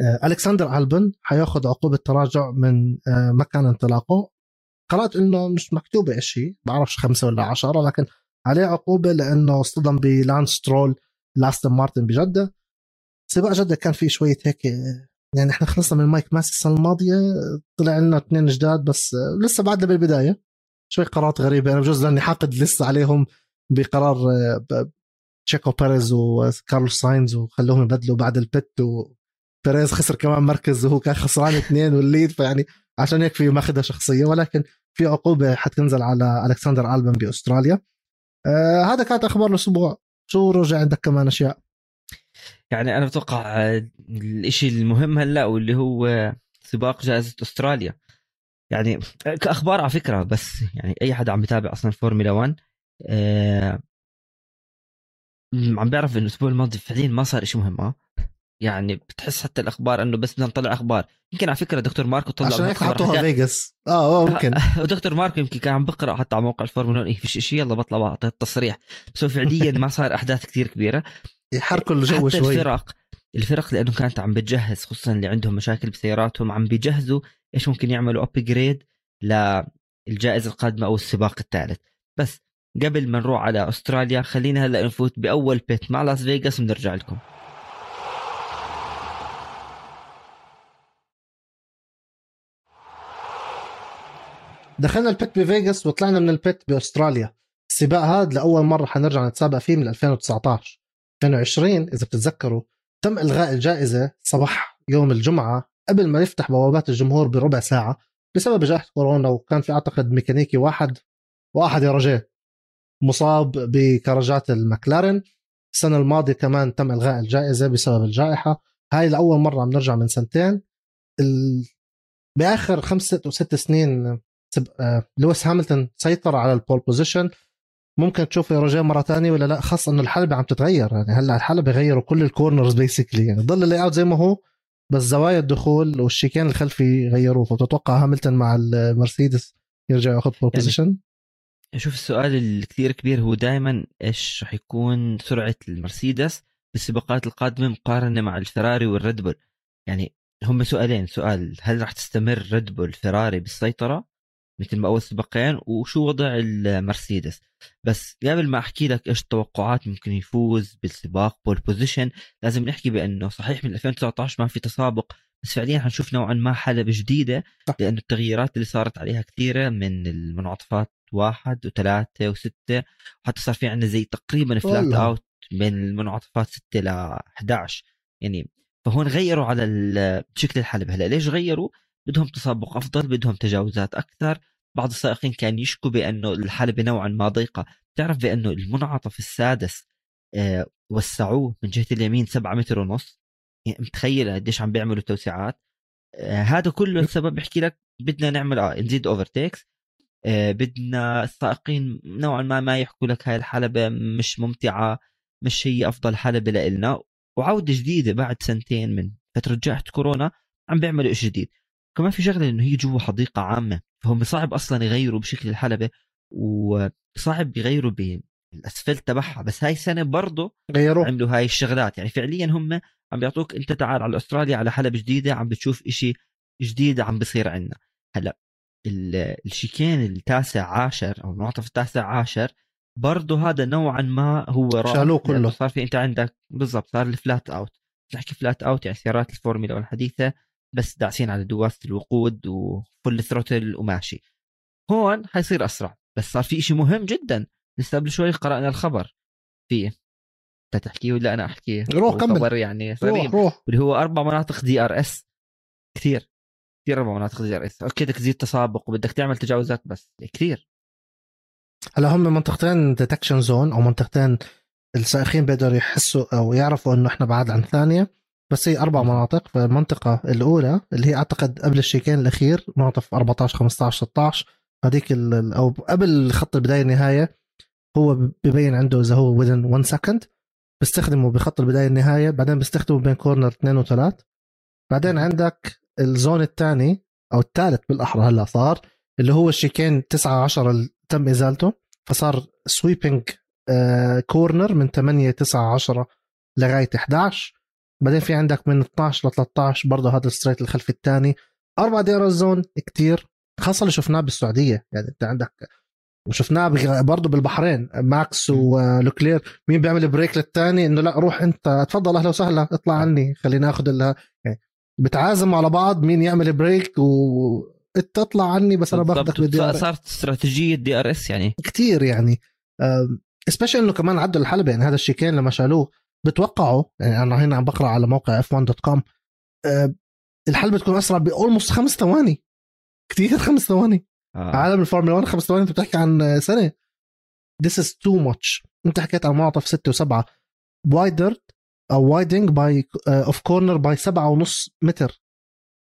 آه، ألكسندر ألبن حيأخذ عقوبة تراجع من آه، مكان انطلاقه. قرأت إنه مش مكتوبه شيء بعرفش خمسة ولا عشرة لكن عليه عقوبة لأنه اصطدم بلانس سترول لأستون مارتن بجدة. سباق جدة كان في شوية هيك يعني إحنا خلصنا من مايك ماسي السنة الماضية طلع لنا اثنين جداد بس لسه بعدنا بالبداية. شوي قرارات غريبة أنا بجوز لأني حاقد لسه عليهم بقرار تشيكو بيريز وكارلوس ساينز وخلوهم يبدلوا بعد ال pit وبيريز خسر كمان مركز وهو كان خسران اثنين وال lead فيعني عشان هيك في ماخذها شخصية ولكن في عقوبة حتنزل على ألكسندر ألبن بأستراليا. آه هذا كانت أخبار الأسبوع. شو رجع عندك كمان أشياء؟ يعني أنا بتوقع الشيء المهم هلأ واللي هو سباق جائزة أستراليا. يعني كأخبار على فكرة بس يعني أي حدا عم بيتابع أصلا فورمولا 1 آه عم بيعرف إنه الأسبوع الماضي فعليا ما صار شيء مهم آه. يعني بتحس حتى الأخبار إنه بس بدنا نطلع أخبار. يمكن على فكرة دكتور ماركو طلع عشان هيك حطوها فيجاس آه ممكن. ودكتور ماركو يمكن كان عم بقرأ حتى على موقع الفورمولا إيه. فيش شيء يلا بطلع بعطي التصريح. بس هو فعليا ما صار أحداث كثير كبيرة. يحركوا الجو شوي. الفرق الفرق لأنه كانت عم بتجهز خصوصا اللي عندهم مشاكل بسياراتهم عم بيجهزوا إيش ممكن يعملوا upgrade للجائزة القادمة أو السباق الثالث. بس قبل ما نروح على أستراليا خلينا هلأ نفوت بأول bet مع لاس فيغاس ونرجع لكم. دخلنا البيت بفيغاس وطلعنا من البيت بأستراليا. السباق هذا لأول مرة حنرجع نتسابق فيه من 2019 2020 إذا بتتذكروا تم إلغاء الجائزة صباح يوم الجمعة قبل ما يفتح بوابات الجمهور بربع ساعة بسبب جائحة كورونا وكان في أعتقد ميكانيكي واحد واحد يا رجال مصاب بكرجات المكلارن السنة الماضية كمان تم إلغاء الجائزة بسبب الجائحة. هاي لأول مرة عم نرجع من سنتين. ال... بآخر خمسة أو ست سنين لويس هاملتون سيطر على ال pole position ممكن تشوفه يا رجال مرة ثانية ولا لا؟ خاصة إنه الحلبة عم تتغير. يعني هلأ الحلبة غيروا كل ال corners basically يعني ضل ال layout زي ما هو بس زوايا الدخول وال chicane الخلفي غيروه. فبتتوقع هاملتون مع المرسيدس يرجع ياخذ pole position يعني شوف السؤال الكثير كبير هو دائما إيش رح يكون سرعة المرسيدس بالسباقات القادمة مقارنة مع الفراري والريد بول؟ يعني هم سؤالين. سؤال هل راح تستمر ريد بول فيراري بالسيطرة؟ مثل ما أول سباقين وشو وضع المرسيدس. بس قبل ما أحكي لك إيش التوقعات ممكن يفوز بالسباق pole position لازم نحكي بأنه صحيح من 2019 ما في تسابق بس فعليا حنشوف نوعا ما حلبة جديدة لأنه التغييرات اللي صارت عليها كثيرة من المنعطفات واحد وثلاثة وستة وحتى صار في عندنا زي تقريبا flat out بين المنعطفات 6 ل 11 يعني فهون غيروا على شكل الحلبة. هلأ ليش غيروا؟ بدهم تسابق أفضل بدهم تجاوزات أكثر. بعض السائقين كان يشكوا بأنه الحلبة نوعا ما ضيقة. تعرف بأنه المنعطف السادس آه وسعوه من جهة اليمين 7 متر ونص. يعني متخيل قديش عم بيعملوا توسعات. آه هذا كله السبب بحكي لك بدنا نعمل آه نزيد overtakes آه بدنا السائقين نوعا ما ما يحكوا لك هاي الحلبة مش ممتعة مش هي أفضل حلبة لإلنا. وعودة جديدة بعد سنتين من فترة جائحة كورونا عم بيعملوا شيء جديد. كمان في شغلة إنه هي جوا حديقة عامة فهم صعب أصلا يغيروا بشكل الحلبة وصعب يغيروا بالاسفلت تبعها بس هاي السنة برضه غيروا عملوا هاي الشغلات. يعني فعليا هم عم بيعطوك أنت تعال على أستراليا على حلبة جديدة عم بتشوف إشي جديد عم بصير عندنا. هلأ ال chicane التاسع عاشر أو المنعطف التاسع عاشر برضه هذا نوعا ما هو شالوه كله. صار في أنت عندك بالضبط صار ال flat out. نحكي flat out يعني سيارات الفورمولا الحديثه بس داعسين على دواسه الوقود و full throttle وماشي. هون حيصير أسرع بس صار في شيء مهم جدا لسه قبل شوي قرأنا الخبر. فيه انت تحكيه ولا أنا احكيه روح كمل. خبر يعني روح روح. واللي هو أربع مناطق DRS كثير. كثير أربع مناطق DRS okay بدك تزيد تسابق وبدك تعمل تجاوزات بس كثير. هلا هم منطقتين detection zone أو منطقتين السائقين بيقدروا يحسوا أو يعرفوا إنه إحنا بعاد عن ثانية. بس هي أربع مناطق فالمنطقة الأولى اللي هي أعتقد قبل ال chicane الأخير مناطق 14 15 16 هذيك أو قبل خط البداية النهاية هو ببين عنده إذا هو within 1 second بيستخدمه بخط البداية النهاية بعدين بيستخدمه بين corner اثنين وثلاث. بعدين عندك ال zone الثاني أو الثالث بالأحرى هلا صار اللي هو ال chicane 9 10 اللي تم إزالته فصار sweeping corner من 8 9 10 لغاية 11 بعدين في عندك من 12 ل 13 برضه هذا ال straight الخلفي الثاني. أربع DRS zone كتير خاصة اللي شفناه بالسعودية. يعني أنت عندك وشفناه برضه بالبحرين ماكس ولوكلير مين بيعمل brake للثاني؟ إنه لا روح أنت تفضل أهلا وسهلا اطلع عني خلينا ناخذ يعني بتعازموا على بعض مين يعمل brake و أنت تطلع عني بس أنا باخذك بال DRS صارت استراتيجية DRS يعني. كثير يعني. Especially إنه كمان عادوا الحلبة يعني هذا ال chicane لما شالوه. بتوقعوا يعني أنا هنا عم بقرأ على موقع F1 dot com الحلبه بتكون أسرع by almost خمس ثواني. كثير خمس ثواني. آه. عالم الفورمولا 1 خمس ثواني أنت بتحكي عن سنة. This is too much. أنت حكيت عن منعطف ستة وسبعة. wider أو widening by of corner by سبعة ونص متر.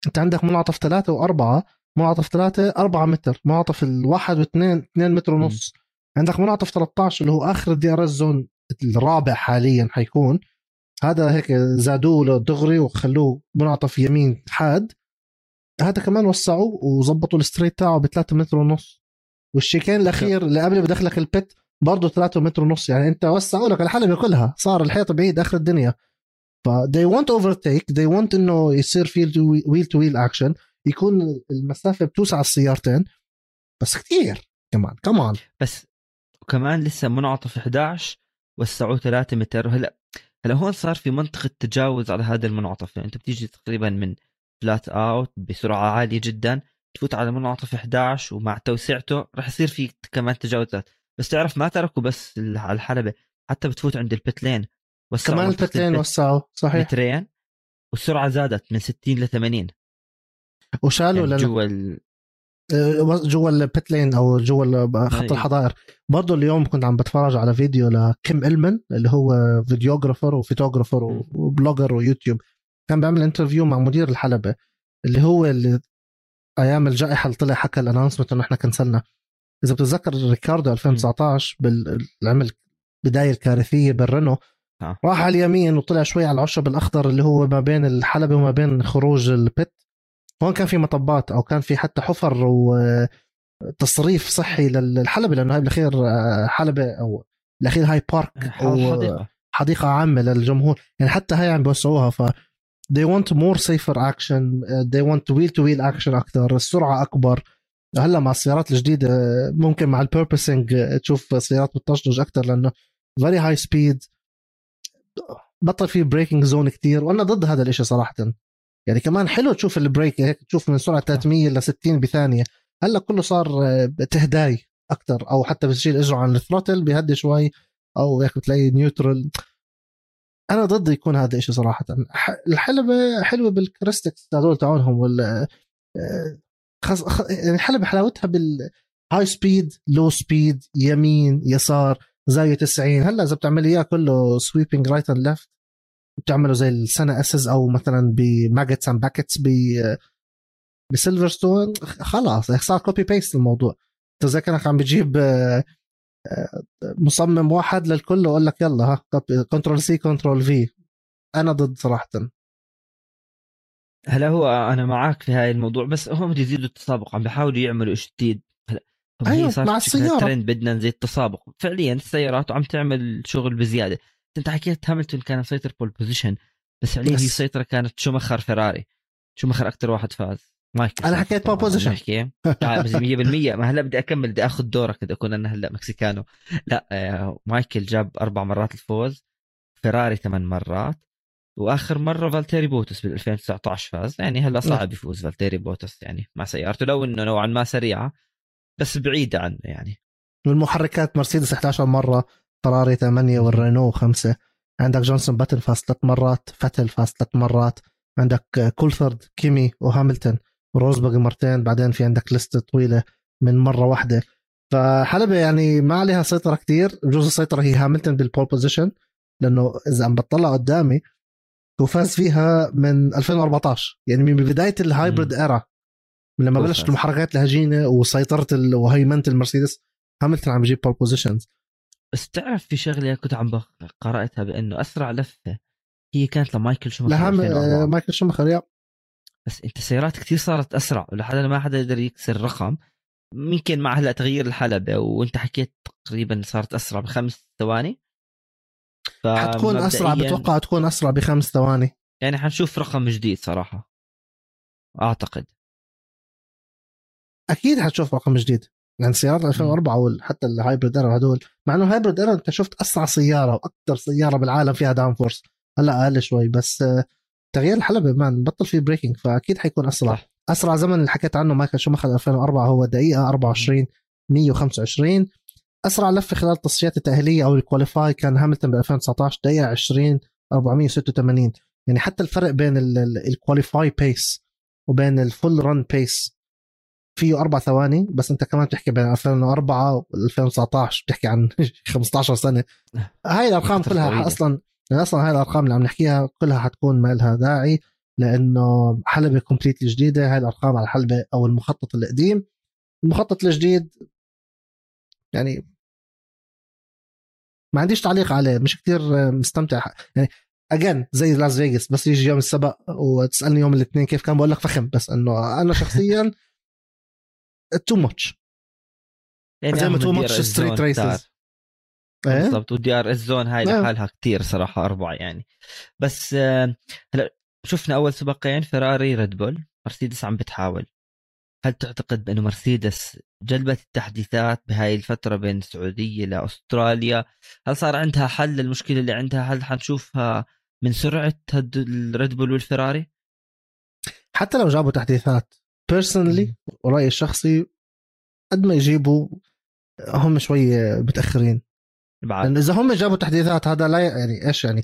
أنت عندك منعطف ثلاثة وأربعة منعطف ثلاثة أربعة متر. منعطف الواحد واثنين اثنين متر ونص. م. عندك منعطف 13 اللي هو آخر ال DRS zone الرابع حاليا حيكون. هذا هيك زادوه له دغري وخلوه منعطف يمين حاد. هذا كمان وسعوه وظبطوا ال straight تاعه ب 3 متر ونص. وال chicane الأخير اللي قبل بدخلك ال pit برضه 3 متر ونص. يعني أنت وسعوا لك الحلبة كلها. صار الحيط بعيد آخر الدنيا. ف they want overtake. they want إنه يصير في wheel to wheel action يكون المسافة بتوسع السيارتين. بس كثير كمان. كمان بس وكمان لسه منعطف 11 وسعوه 3 متر. هلا هلا هون صار في منطقة تجاوز على هذا المنعطف. يعني انت بتيجي تقريبا من flat out بسرعة عالية جدا تفوت على منعطف 11 ومع توسعته راح يصير في كمان تجاوزات بس تعرف ما تركوا بس على الحلبة حتى بتفوت عند ال pit lane وسعوا كمان منطقة ال pit lane ال pit وسعوا صحيح. مترين والسرعة زادت من 60 ل 80 وشالوا يعني جوا ال... آه، جوا ال pit lane أو جوا ال- خط أيوة. الحظائر برضه اليوم كنت عم بتفرج على فيديو لكيم إلمن اللي هو videographer و photographer. و blogger و YouTube كان بيعمل interview مع مدير الحلبة اللي هو اللي أيام الجائحة اللي طلع حكى ال announcement إنه إحنا cancelنا إذا بتتذكر ريكاردو 2019 بالعمل بداية الكارثية بالرنو آه. راح على اليمين وطلع شوي على العشب الأخضر اللي هو ما بين الحلبة وما بين خروج ال pit هون كان في مطبات أو كان في حتى حفر وتصريف صحي للحلبة لأنه هاي بالأخير آه، حلبة أو بالأخير هاي park أو حديقة. عامة للجمهور. يعني حتى هاي عم بيوسعوها ف they want more safer action uh, they want wheel to wheel action أكثر السرعة أكبر. هلأ مع السيارات الجديدة آه، ممكن مع ال porpoising تشوف سيارات بتطشطش أكثر لأنه very high speed. بطل في braking zone كتير وأنا ضد هذا الإشي صراحة. يعني كمان حلو تشوف ال brake هيك تشوف من سرعة 300 ل 60 بثانية. هلأ كله صار آه، تهداي أكثر أو حتى بتشيل إجره عن ال throttle بيهدي شوي أو هيك بتلاقي neutral أنا ضد يكون هذا الشيء صراحة. الحلبة حلوة بال characteristics هذول تاعونهم وال آه، خص... خ... يعني الحلبه حلاوتها بال high speed low speed يمين يسار زاوية 90 هلأ إذا بتعمل إياه كله sweeping right and left بتعمله زي ال Senna esses أو مثلا ب Maggotts and Becketts ب بسيلفرستون خلاص صار copy paste الموضوع. انت زي كانك عم بتجيب آه، آه، مصمم واحد للكل ويقول لك يلا ها control C control V أنا ضد صراحة. هلا هو أنا معك في هاي الموضوع بس هم بده يزيدوا التسابق عم بيحاولوا يعملوا شيء جديد. صارت مع شكلها السيارة. ترند بدنا نزيد التسابق. فعليا السيارات عم تعمل شغل بزيادة. انت حكيت هاملتون كان مسيطر pole position بس فعليا هي السيطره كانت شومخر فيراري. شومخر أكثر واحد فاز. مايكل فاز حكيت نحكي. آه، بس 100% ما هلا بدي أكمل بدي آخذ دورك بدي اكون أنا هلا مكسيكانو. لا آه، مايكل جاب أربع مرات الفوز فيراري ثمان مرات وآخر مرة فالتيري بوتس بال 2019 فاز. يعني هلا صعب يفوز فالتيري بوتس يعني مع سيارته لو إنه نوعا ما سريعة بس بعيدة عنه يعني. والمحركات مرسيدس 11 مرة فراري 8 والرينو 5 عندك جنسون باتن فاز ثلاث مرات فتل فاز ثلاث مرات. عندك كولثرد كيمي وهاملتون. وروزبرغ مرتين بعدين في عندك لستة طويلة من مرة واحدة. فحلبة يعني ما عليها سيطرة كتير. بجوز السيطرة هي هاملتون بال pole position لأنه إذا عم بطلع قدامي هو فاز فيها من 2014 يعني من بداية ال hybrid era من لما بلشت. المحركات الهجينة وسيطرة وهيمنة المرسيدس هاملتون عم بيجيب pole positions بس تعرف في شغلة كنت عم قرأتها بأنه أسرع لفة هي كانت لمايكل شوماخر لهم 2004. آه، مايكل شوماخر يا. بس أنت سيارات كثير صارت أسرع ولحد ما حدا يقدر يكسر رقم يمكن مع هلا تغيير الحلبة وأنت حكيت تقريبا صارت أسرع بخمس ثواني. حتكون أسرع بتوقع تكون أسرع بخمس ثواني. يعني حنشوف رقم جديد صراحة. أعتقد. أكيد حتشوف رقم جديد. يعني سيارات 2004 وحتى ال hybrid era هدول. مع إنه ال hybrid era أنت شفت أسرع سيارة وأكثر سيارة بالعالم فيها downforce هلأ أقل شوي بس آه، تغيير الحلبة كمان بطل فيه braking فأكيد حيكون أسرع. أسرع زمن اللي حكيت عنه مايكل شوماخر 2004 هو دقيقة 24 125 أسرع لفة خلال التصفيات التأهيلية أو ال qualify كان هاملتون ب 2019 دقيقة 20 486 يعني حتى الفرق بين ال qualify pace وبين ال full run pace فيه أربع ثواني بس أنت كمان بتحكي بين 2004 و 2019 بتحكي عن 15 سنة. هاي الأرقام كلها. أصلا يعني أصلا هاي الأرقام اللي عم نحكيها كلها حتكون ما لها داعي لأنه حلبة completely جديدة هاي الأرقام على الحلبة أو المخطط القديم. المخطط الجديد يعني ما عنديش تعليق عليه مش كتير مستمتع. يعني اجين زي لاس فيغاس بس يجي يوم السبق وتسألني يوم الاثنين كيف كان بقول لك فخم بس إنه أنا شخصيا too much يعني زي ما too much street races. بالضبط وال DRS zone هاي نعم. لحالها كتير صراحة اربعه يعني. بس آه، هلا شفنا أول سباقين فيراري ريد بول مرسيدس عم بتحاول. هل تعتقد بأنه مرسيدس جلبت التحديثات بهاي الفترة بين السعودية لأستراليا؟ هل صار عندها حل؟ للمشكله اللي عندها هل حنشوفها من سرعة الريد بول والفيراري حتى لو جابوا تحديثات. personally ورايي الشخصي قد ما يجيبوا هم شوي متأخرين. بعد. لأنه إذا هم جابوا تحديثات هذا لا يعني إيش يعني؟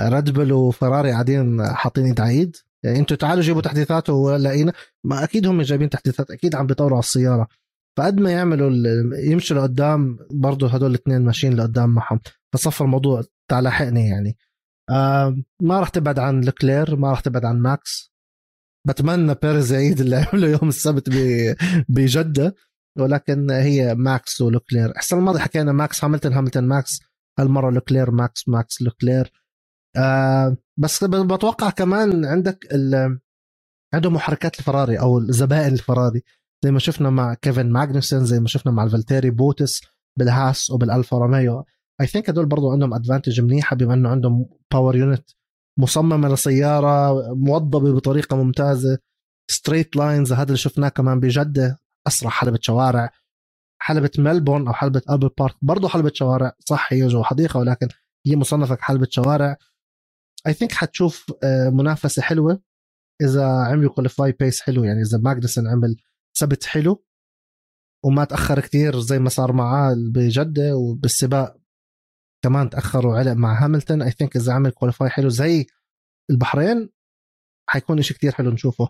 ريد بول وفراري قاعدين حاطين ايد يعني أنتوا تعالوا جيبوا تحديثات ولاقينا. ما أكيد هم جايبين تحديثات أكيد عم بيطوروا على السيارة. فقد ما يعملوا يمشوا لقدام برضه هدول الاثنين ماشيين لقدام معهم. فصفر الموضوع تعال لحقني يعني. آه ما راح تبعد عن لكلير ما راح تبعد عن ماكس بتمنى بيرز يعيد اللي عمله يوم السبت بجدة. ولكن هي ماكس ولوكلير. السنة الماضية حكينا ماكس هاملتون هاملتون ماكس. هالمرة لوكلير ماكس ماكس لوكلير. آه بس بتوقع كمان عندك عنده محركات الفراري أو الزبائن الفراري. زي ما شفنا مع كيفن ماجنسون زي ما شفنا مع الفالتيري بوتس بالهاس وبالألفا روميو. I think هدول برضو عندهم advantage منيحة بما إنه عندهم power unit مصممة لسيارة موضبه بطريقة ممتازة. straight lines هذا اللي شفناه كمان بجدة. أسرع حلبة شوارع. حلبة ملبورن أو حلبة ألبر بارك برضه حلبة شوارع. صح هي جو حديقة ولكن هي مصنفة كحلبة شوارع. I think حتشوف آه، منافسة حلوة. إذا عملوا qualify pace حلو يعني إذا ماجنسون عمل سبت حلو. وما تأخر كتير زي ما صار معاه بجدة وبالسباق كمان تاخر وعلق مع هاملتون. I think إذا عمل qualify حلو زي البحرين حيكون شيء كتير حلو نشوفه.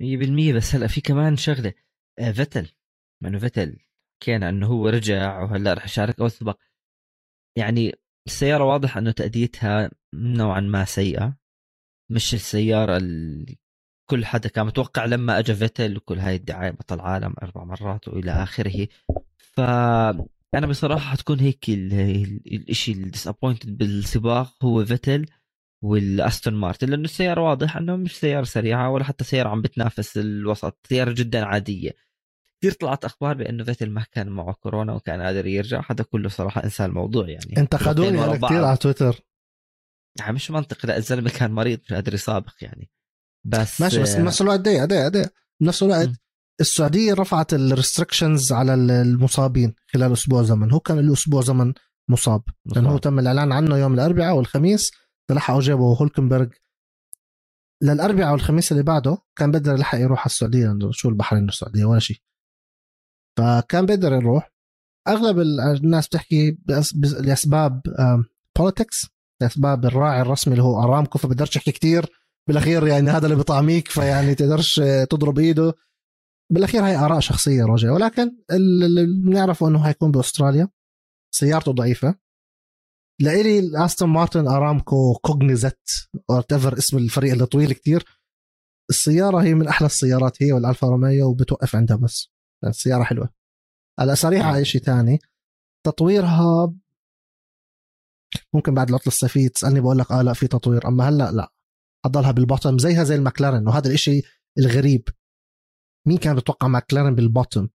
100% بس هلأ في كمان شغلة. آه، فتل مع انه فتل كان إنه هو رجع وهلأ رح يشارك اول سباق يعني السيارة واضح إنه تأديتها نوعا ما سيئة. مش السيارة اللي كل حدا كان متوقع لما اجى فيتل وكل هاي الدعاية بطل عالم أربع مرات وإلى آخره. ف أنا بصراحة حتكون هيك الشيء ال disappointed بالسباق هو فيتل والأستون مارتن لأنه السيارة واضح إنه مش سيارة سريعة ولا حتى سيارة عم بتنافس الوسط سيارة جدا عادية. كثير طلعت أخبار بأنه فيتل ما كان معه كورونا وكان قادر يرجع هذا كله صراحة انسى الموضوع يعني. انتقدوني أنا كثير على تويتر. يعني مش منطق لا الزلمة كان مريض مش قادر يسابق يعني. بس ماشي بس بنفس الوقت دي دي دي بنفس الوقت. السعودية رفعت ال restrictions على المصابين خلال أسبوع زمن. هو كان له أسبوع زمن مصاب. لأنه هو تم الإعلان عنه يوم الأربعاء والخميس لحقوا جابوا هولكنبرغ. للأربعاء والخميس اللي بعده كان بقدر يلحق يروح على السعودية. شو البحرين السعودية؟ ولا شيء. فكان بقدر يروح. أغلب الناس بتحكي لأسباب بوليتكس لأسباب الراعي الرسمي اللي هو أرامكو فبقدرش يحكي كثير بالأخير يعني هذا اللي بطعميك فيعني تقدرش تضرب إيده. بالأخير هاي آراء شخصية رجع ولكن اللي بنعرفه إنه هيكون بأستراليا. سيارته ضعيفة. لإلي أستون مارتن أرامكو كوجنيزنت whatever اسم الفريق اللي طويل كتير. السيارة هي من أحلى السيارات هي والألفا روميو وبتوقف عندها بس. السيارة حلوة. هلا سريعه اي شيء ثاني تطويرها ممكن بعد العطله الصيفيه تسألني بقول لك آه لا في تطوير. أما هلأ لا. حضلها بال bottom زيها زي المكلارن وهذا الإشي الغريب. مين كان بيتوقع ماكلارن بال bottom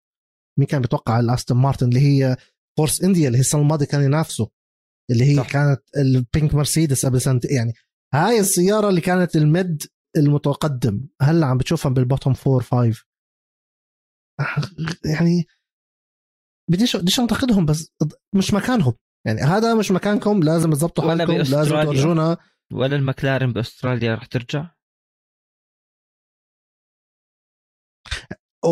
مين كان بيتوقع الأستون مارتن اللي هي فورس إنديا اللي هي السنة الماضية كانوا ينافسوا اللي هي صح. كانت ال pink مرسيدس قبل سنة يعني هاي السيارة اللي كانت ال mid المتقدم هلا عم بتشوفها بال bottom 4 5 يعني بديش بديش أنتقدهم بس مش مكانهم. يعني هذا مش مكانكم لازم تظبطوا حالكم لازم تورجونا. ولا المكلارن بأستراليا رح ترجع؟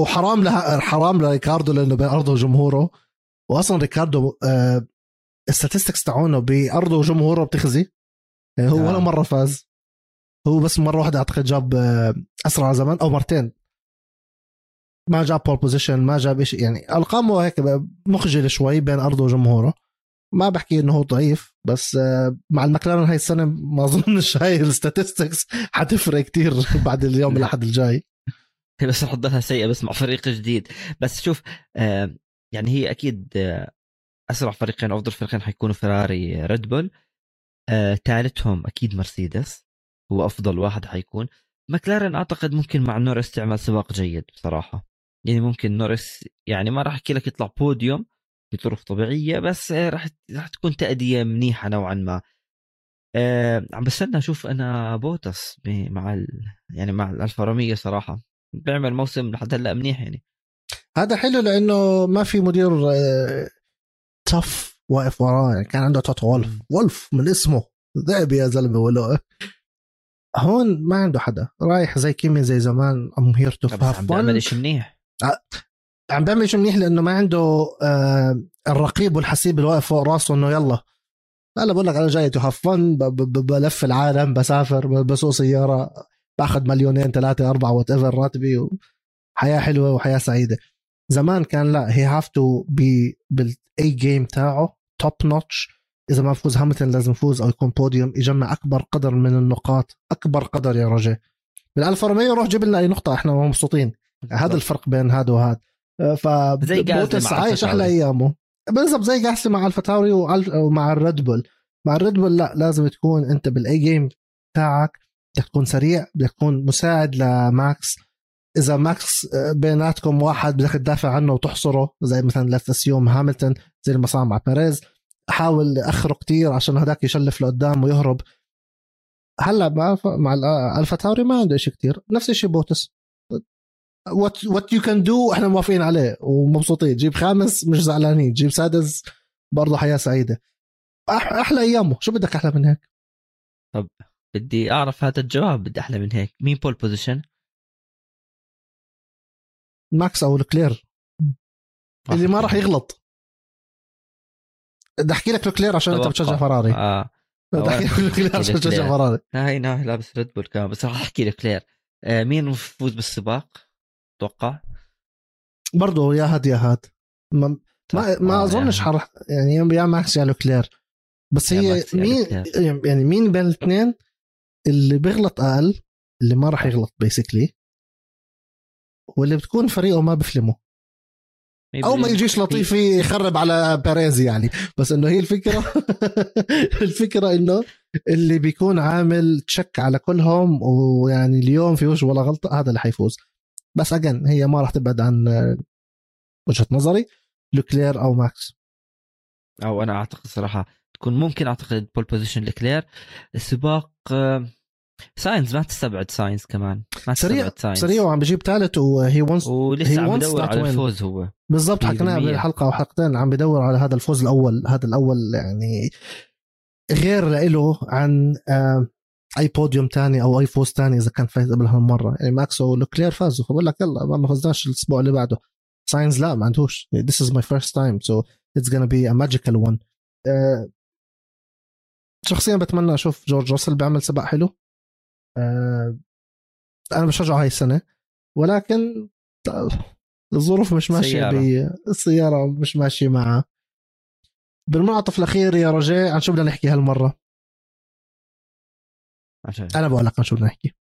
وحرام لها حرام لريكاردو لأنه بين أرضه وجمهوره. واصلا ريكاردو آه ال statistics تاعونه بأرضه وجمهوره بتخزي. يعني هو آه. ولا مرة فاز. هو بس مرة واحدة أعتقد جاب آه، أسرع زمن أو مرتين. ما جاب pole position ما جاب شيء يعني أرقامه هيك مخجل شوي بين أرضه وجمهوره. ما بحكي إنه هو ضعيف بس آه، مع المكلارن هاي السنة ما أظنش هاي ال statistics حتفرق كتير بعد اليوم الأحد الجاي. بس رح تضلها سيئة بس مع فريق جديد. بس شوف يعني هي أكيد أسرع فريقين أفضل فريقين حيكونوا فيراري ريد بول آه، ثالثهم أكيد مرسيدس هو أفضل واحد حيكون. مكلارن أعتقد ممكن مع نورس تعمل سباق جيد بصراحة. يعني ممكن نورس يعني ما راح أحكي لك يطلع بوديوم بظروف طبيعية بس راح راح تكون تأدية منيحة نوعا ما. أه عم بستنى أشوف أنا بوتس مع ال... يعني مع الألفا روميو صراحة. بيعمل موسم لحد هلا منيح يعني. هذا حلو لأنه ما في مدير آه، تف واقف وراه يعني. كان عنده توتو ولف wolf من اسمه. ذئب يا زلمة ولا. هون ما عنده حدا. رايح زي كيمي زي زمان. I'm here to عم بيعمل شيء منيح. عم بيعمل شيء منيح لأنه ما عنده آه الرقيب والحسيب اللي واقف فوق راسه إنه يلا. أنا بقول لك أنا جاي to have fun بلف العالم بسافر بسوق سيارة. باخذ مليونين ثلاثة أربعة whatever راتبي حياه حلوة وحياة سعيدة. زمان كان لا he have to be بال A game تاعه top notch إذا ما بفوز هاملتون لازم يفوز أو يكون بوديوم يجمع أكبر قدر من النقاط. أكبر قدر يا رجل. بالالفا روميو روح جيب لنا أي نقطة إحنا مبسوطين. هذا الفرق بين هذا وهذا. ف زي بوتس عايش أحلى أيامه. بالضبط زي جاسلي مع ألفا تاوري ومع الريد بول. مع الريد بول لا لازم تكون أنت بال A game تاعك بدك تكون سريع بدك تكون مساعد لماكس. إذا ماكس بيناتكم واحد بدك تدافع عنه وتحصره زي مثلا لتسيوم هاملتون زي ما مع بيريز. حاول أخره كتير عشان هداك يشلف لقدام ويهرب. هلأ مع مع ألفا تاوري ما عنده شيء كتير. نفس الشيء بوتس. what what you can do إحنا موافقين عليه ومبسوطين. جيب خامس مش زعلانين جيب سادس برضه حياة سعيدة. أحلى أيامه. شو بدك أحلى من هيك؟ طب بدي أعرف هذا الجواب بدي أحلى من هيك. مين pole position ماكس أو لوكلير اللي ما راح يغلط. بدي أحكي لك لوكلير عشان أنت بتشجع فراري. آه. بدي أحكي لك لوكلير عشان بتشجع فراري. هاي ناهي لابس ريد بول كمان بس راح أحكي لك لوكلير آه مين يفوز بالسباق؟ أتوقع برضه يا هاد يا هاد. ما ما, ما أظنش يعني. حرح يعني يا ماكس يا لوكلير. بس هي مين لوكلير. يعني مين بين الاثنين؟ اللي بيغلط أقل اللي ما راح يغلط بيسكلي واللي بتكون فريقه ما بفلمه أو ما يجيش لطيفي يخرب على بيريز يعني. بس إنه هي الفكرة الفكرة إنه اللي بيكون عامل check على كلهم ويعني اليوم فيهوش ولا غلطة هذا اللي حيفوز. بس again هي ما راح تبعد عن وجهة نظري لوكلير أو ماكس. أو أنا أعتقد صراحة تكون ممكن أعتقد pole position لكلير. السباق آه، ساينز ما تستبعد ساينز كمان. ما سريع ساينز. سريع وعم بجيب ثالث وهي once ولسه عم بدور على. الفوز هو. بالضبط حكيناها 100%. بالحلقة أو حلقتين عم بدور على هذا الفوز الأول هذا الأول يعني غير له عن آه، أي بوديوم تاني أو أي فوز تاني إذا كان فايز قبل هالمره يعني ماكس و لوكلير فازوا فبقول لك يلا ما فزناش الأسبوع اللي بعده. ساينز لا ما عندهوش. This is my first time so it's gonna be a magical one. آه، شخصيا بتمنى أشوف جورج راسل بيعمل سباق حلو. آه، أنا بشجعه هاي السنة. ولكن الظروف مش ماشية سيارة. بالسياره مش ماشية معه. بالمنعطف الأخير يا رجاء عن شو بدنا نحكي هالمرة؟ عشان. أنا بقول لك عن شو بدنا نحكي.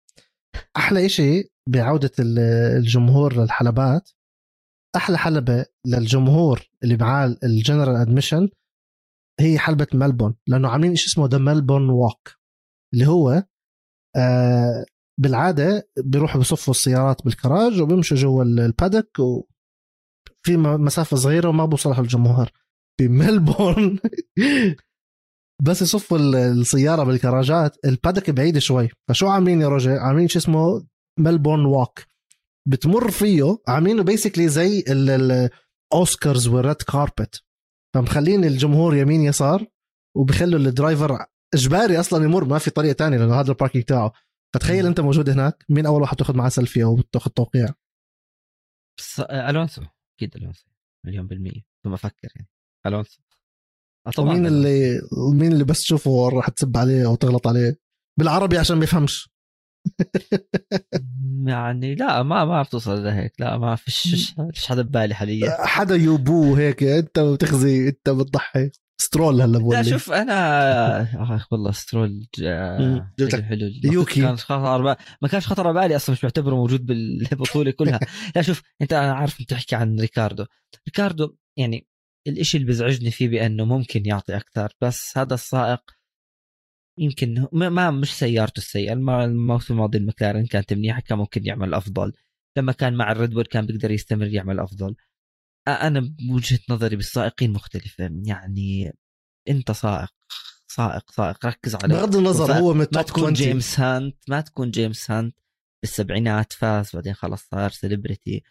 أحلى إشي بعودة ال- الجمهور للحلبات أحلى حلبة للجمهور اللي معاه ال general admission هي حلبة ملبورن لأنه عاملين شيء اسمه the Melbourne Walk اللي هو آه بالعادة بيروحوا بصفوا السيارات بالكراج وبيمشوا جوا ال- ال paddock وفي م- مسافة صغيرة وما بوصلها الجمهور. بملبورن بس يصفوا ال- السيارة بالكراجات ال paddock بعيد شوي. فشو عاملين يا رجل؟ عاملين شيء اسمه Melbourne Walk بتمر فيه عاملينه basically زي ال Oscars وال red carpet فمخلين الجمهور يمين يسار وبخلوا ال driver إجباري أصلا يمر ما في طريقة تانية لأنه هذا ال parking تاعه. فتخيل أنت موجود هناك مين أول واحد تأخذ معاه سيلفي أو تأخذ توقيع؟ بس آه، ألونسو. أكيد ألونسو. مليون بالمية. ثم أفكر يعني. ألونسو. آه، طبعا ألونسو. اللي ومين اللي بس تشوفه راح تسب عليه أو تغلط عليه؟ بالعربي عشان ما يفهمش. يعني لا ما ما بتوصل لهيك لا ما فيش فيش حدا ببالي حاليا حدا يوبوه هيك أنت بتخزي أنت بتضحي سترول هلا بقول لا. شوف أنا آه والله سترول. جبت حلو لك حلو يوكي. كان خطر ما كانش خطر على بالي أصلا مش بعتبره موجود بالبطولة كلها لا شوف أنت أنا عارف أنت تحكي عن ريكاردو ريكاردو يعني الإشي اللي بزعجني فيه بأنه ممكن يعطي أكثر بس هذا السائق يمكن ما, مش سيارته السيئه الم- الموسم الماضي المكلارن كانت منيحة كان ممكن يعمل أفضل. لما كان مع الريد بول كان بيقدر يستمر يعمل أفضل. أنا بوجهة نظري بالسائقين مختلفة. يعني أنت سائق سائق سائق ركز على بغض النظر. هو من ما تكون 20 جيمس هانت ما تكون جيمس هانت بالسبعينات فاز بعدين خلص صار celebrity.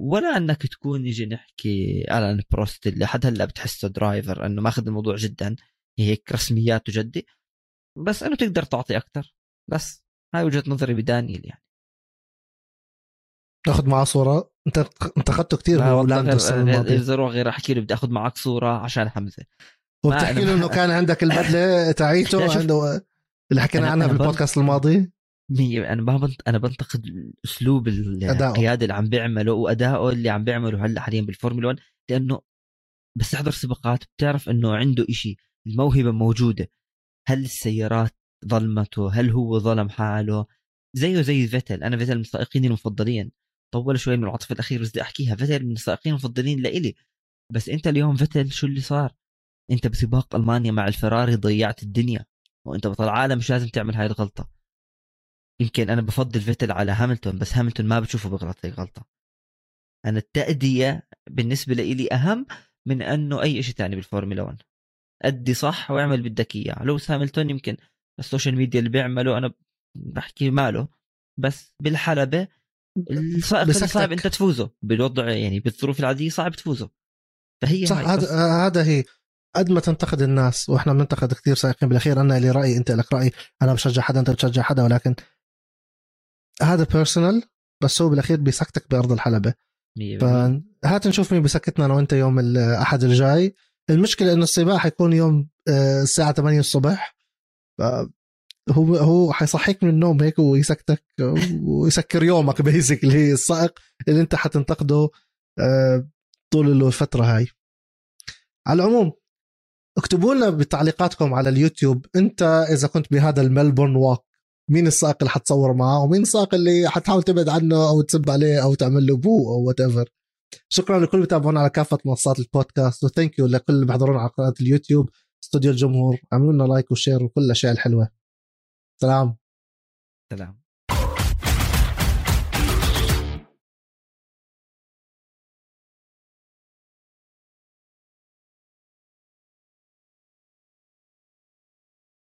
ولا أنك تكون نيجي نحكي الان بروست اللي حد هلأ بتحسه درايفر إنه ماخذ الموضوع جدا. هيك رسميات وجدي بس إنه تقدر تعطي أكثر بس هاي وجهة نظري بدانيال يعني. تاخذ معاه صورة؟ أنت أنت اخذته كثير غير الماضيه إذا أروح غير أحكي له بدي أخذ معك صورة عشان حمزة. وبتحكي له إنه كان عندك البدلة تاعيته عنده اللي حكينا عنها بالبودكاست الماضي. مية أنا ما بنت... أنا بنتقد اسلوب القياده اللي عم بيعمله وادائه اللي عم بيعمله هلأ حاليا بالفورمولا 1 لأنه بس تحضر سباقات بتعرف إنه عنده إشي الموهبة موجودة. هل السيارات ظلمته؟ هل هو ظلم حاله؟ زيه زي فيتل. أنا فيتل من السائقين المفضلين. طول شوي من العاطفه الأخير بس بدي أحكيها. فيتل من السائقين المفضلين لإلي. بس أنت اليوم فيتل شو اللي صار؟ أنت بسباق ألمانيا مع الفراري ضيعت الدنيا. وأنت بطل العالم مش لازم تعمل هاي الغلطة. يمكن أنا بفضل فيتل على هاملتون بس هاملتون ما بشوفه بغلط هي غلطه أنا التأدية بالنسبة لي أهم من أنه أي شيء ثاني بالفورمولا 1 أدي صح وأعمل بدك إياه لو هاملتون يمكن ال social media اللي بيعمله أنا بحكي ماله. بس بالحلبة السائق صعب أنت تفوزه. بالوضع يعني بالظروف العادية صعب تفوزه. فهي صح هذا هذا هي. قد ما تنتقد الناس وإحنا بننتقد كثير سائقين بالأخير أنا لي رايي أنت لك رأي. أنا بشجع حدا أنت بتشجع حدا ولكن هذا بيرسونال بس هو بالأخير بيسكتك بأرض الحلبة. فهات نشوف مين بيسكتنا أنا وأنت يوم الاحد الجاي. المشكلة إنه السباق حيكون يوم آه، الساعة 8 الصبح. هو هو حيصحيك من النوم هيك ويسكتك ويسكر يومك بيزكلي السائق اللي أنت حتنتقده آه، طول الفترة هاي. على العموم اكتبوا لنا بتعليقاتكم على اليوتيوب أنت إذا كنت بهذا ال Melbourne Walk مين السائق اللي حتصور معه؟ ومين السائق اللي حتحاول تبعد عنه أو تسب عليه أو تعمل له boo أو whatever شكرا لكل اللي بتابعونا على كافة منصات البودكاست و thank you لكل اللي بيحضرونا على قناة اليوتيوب استوديو الجمهور اعملوا لنا like و share وكل الأشياء الحلوة. سلام. سلام.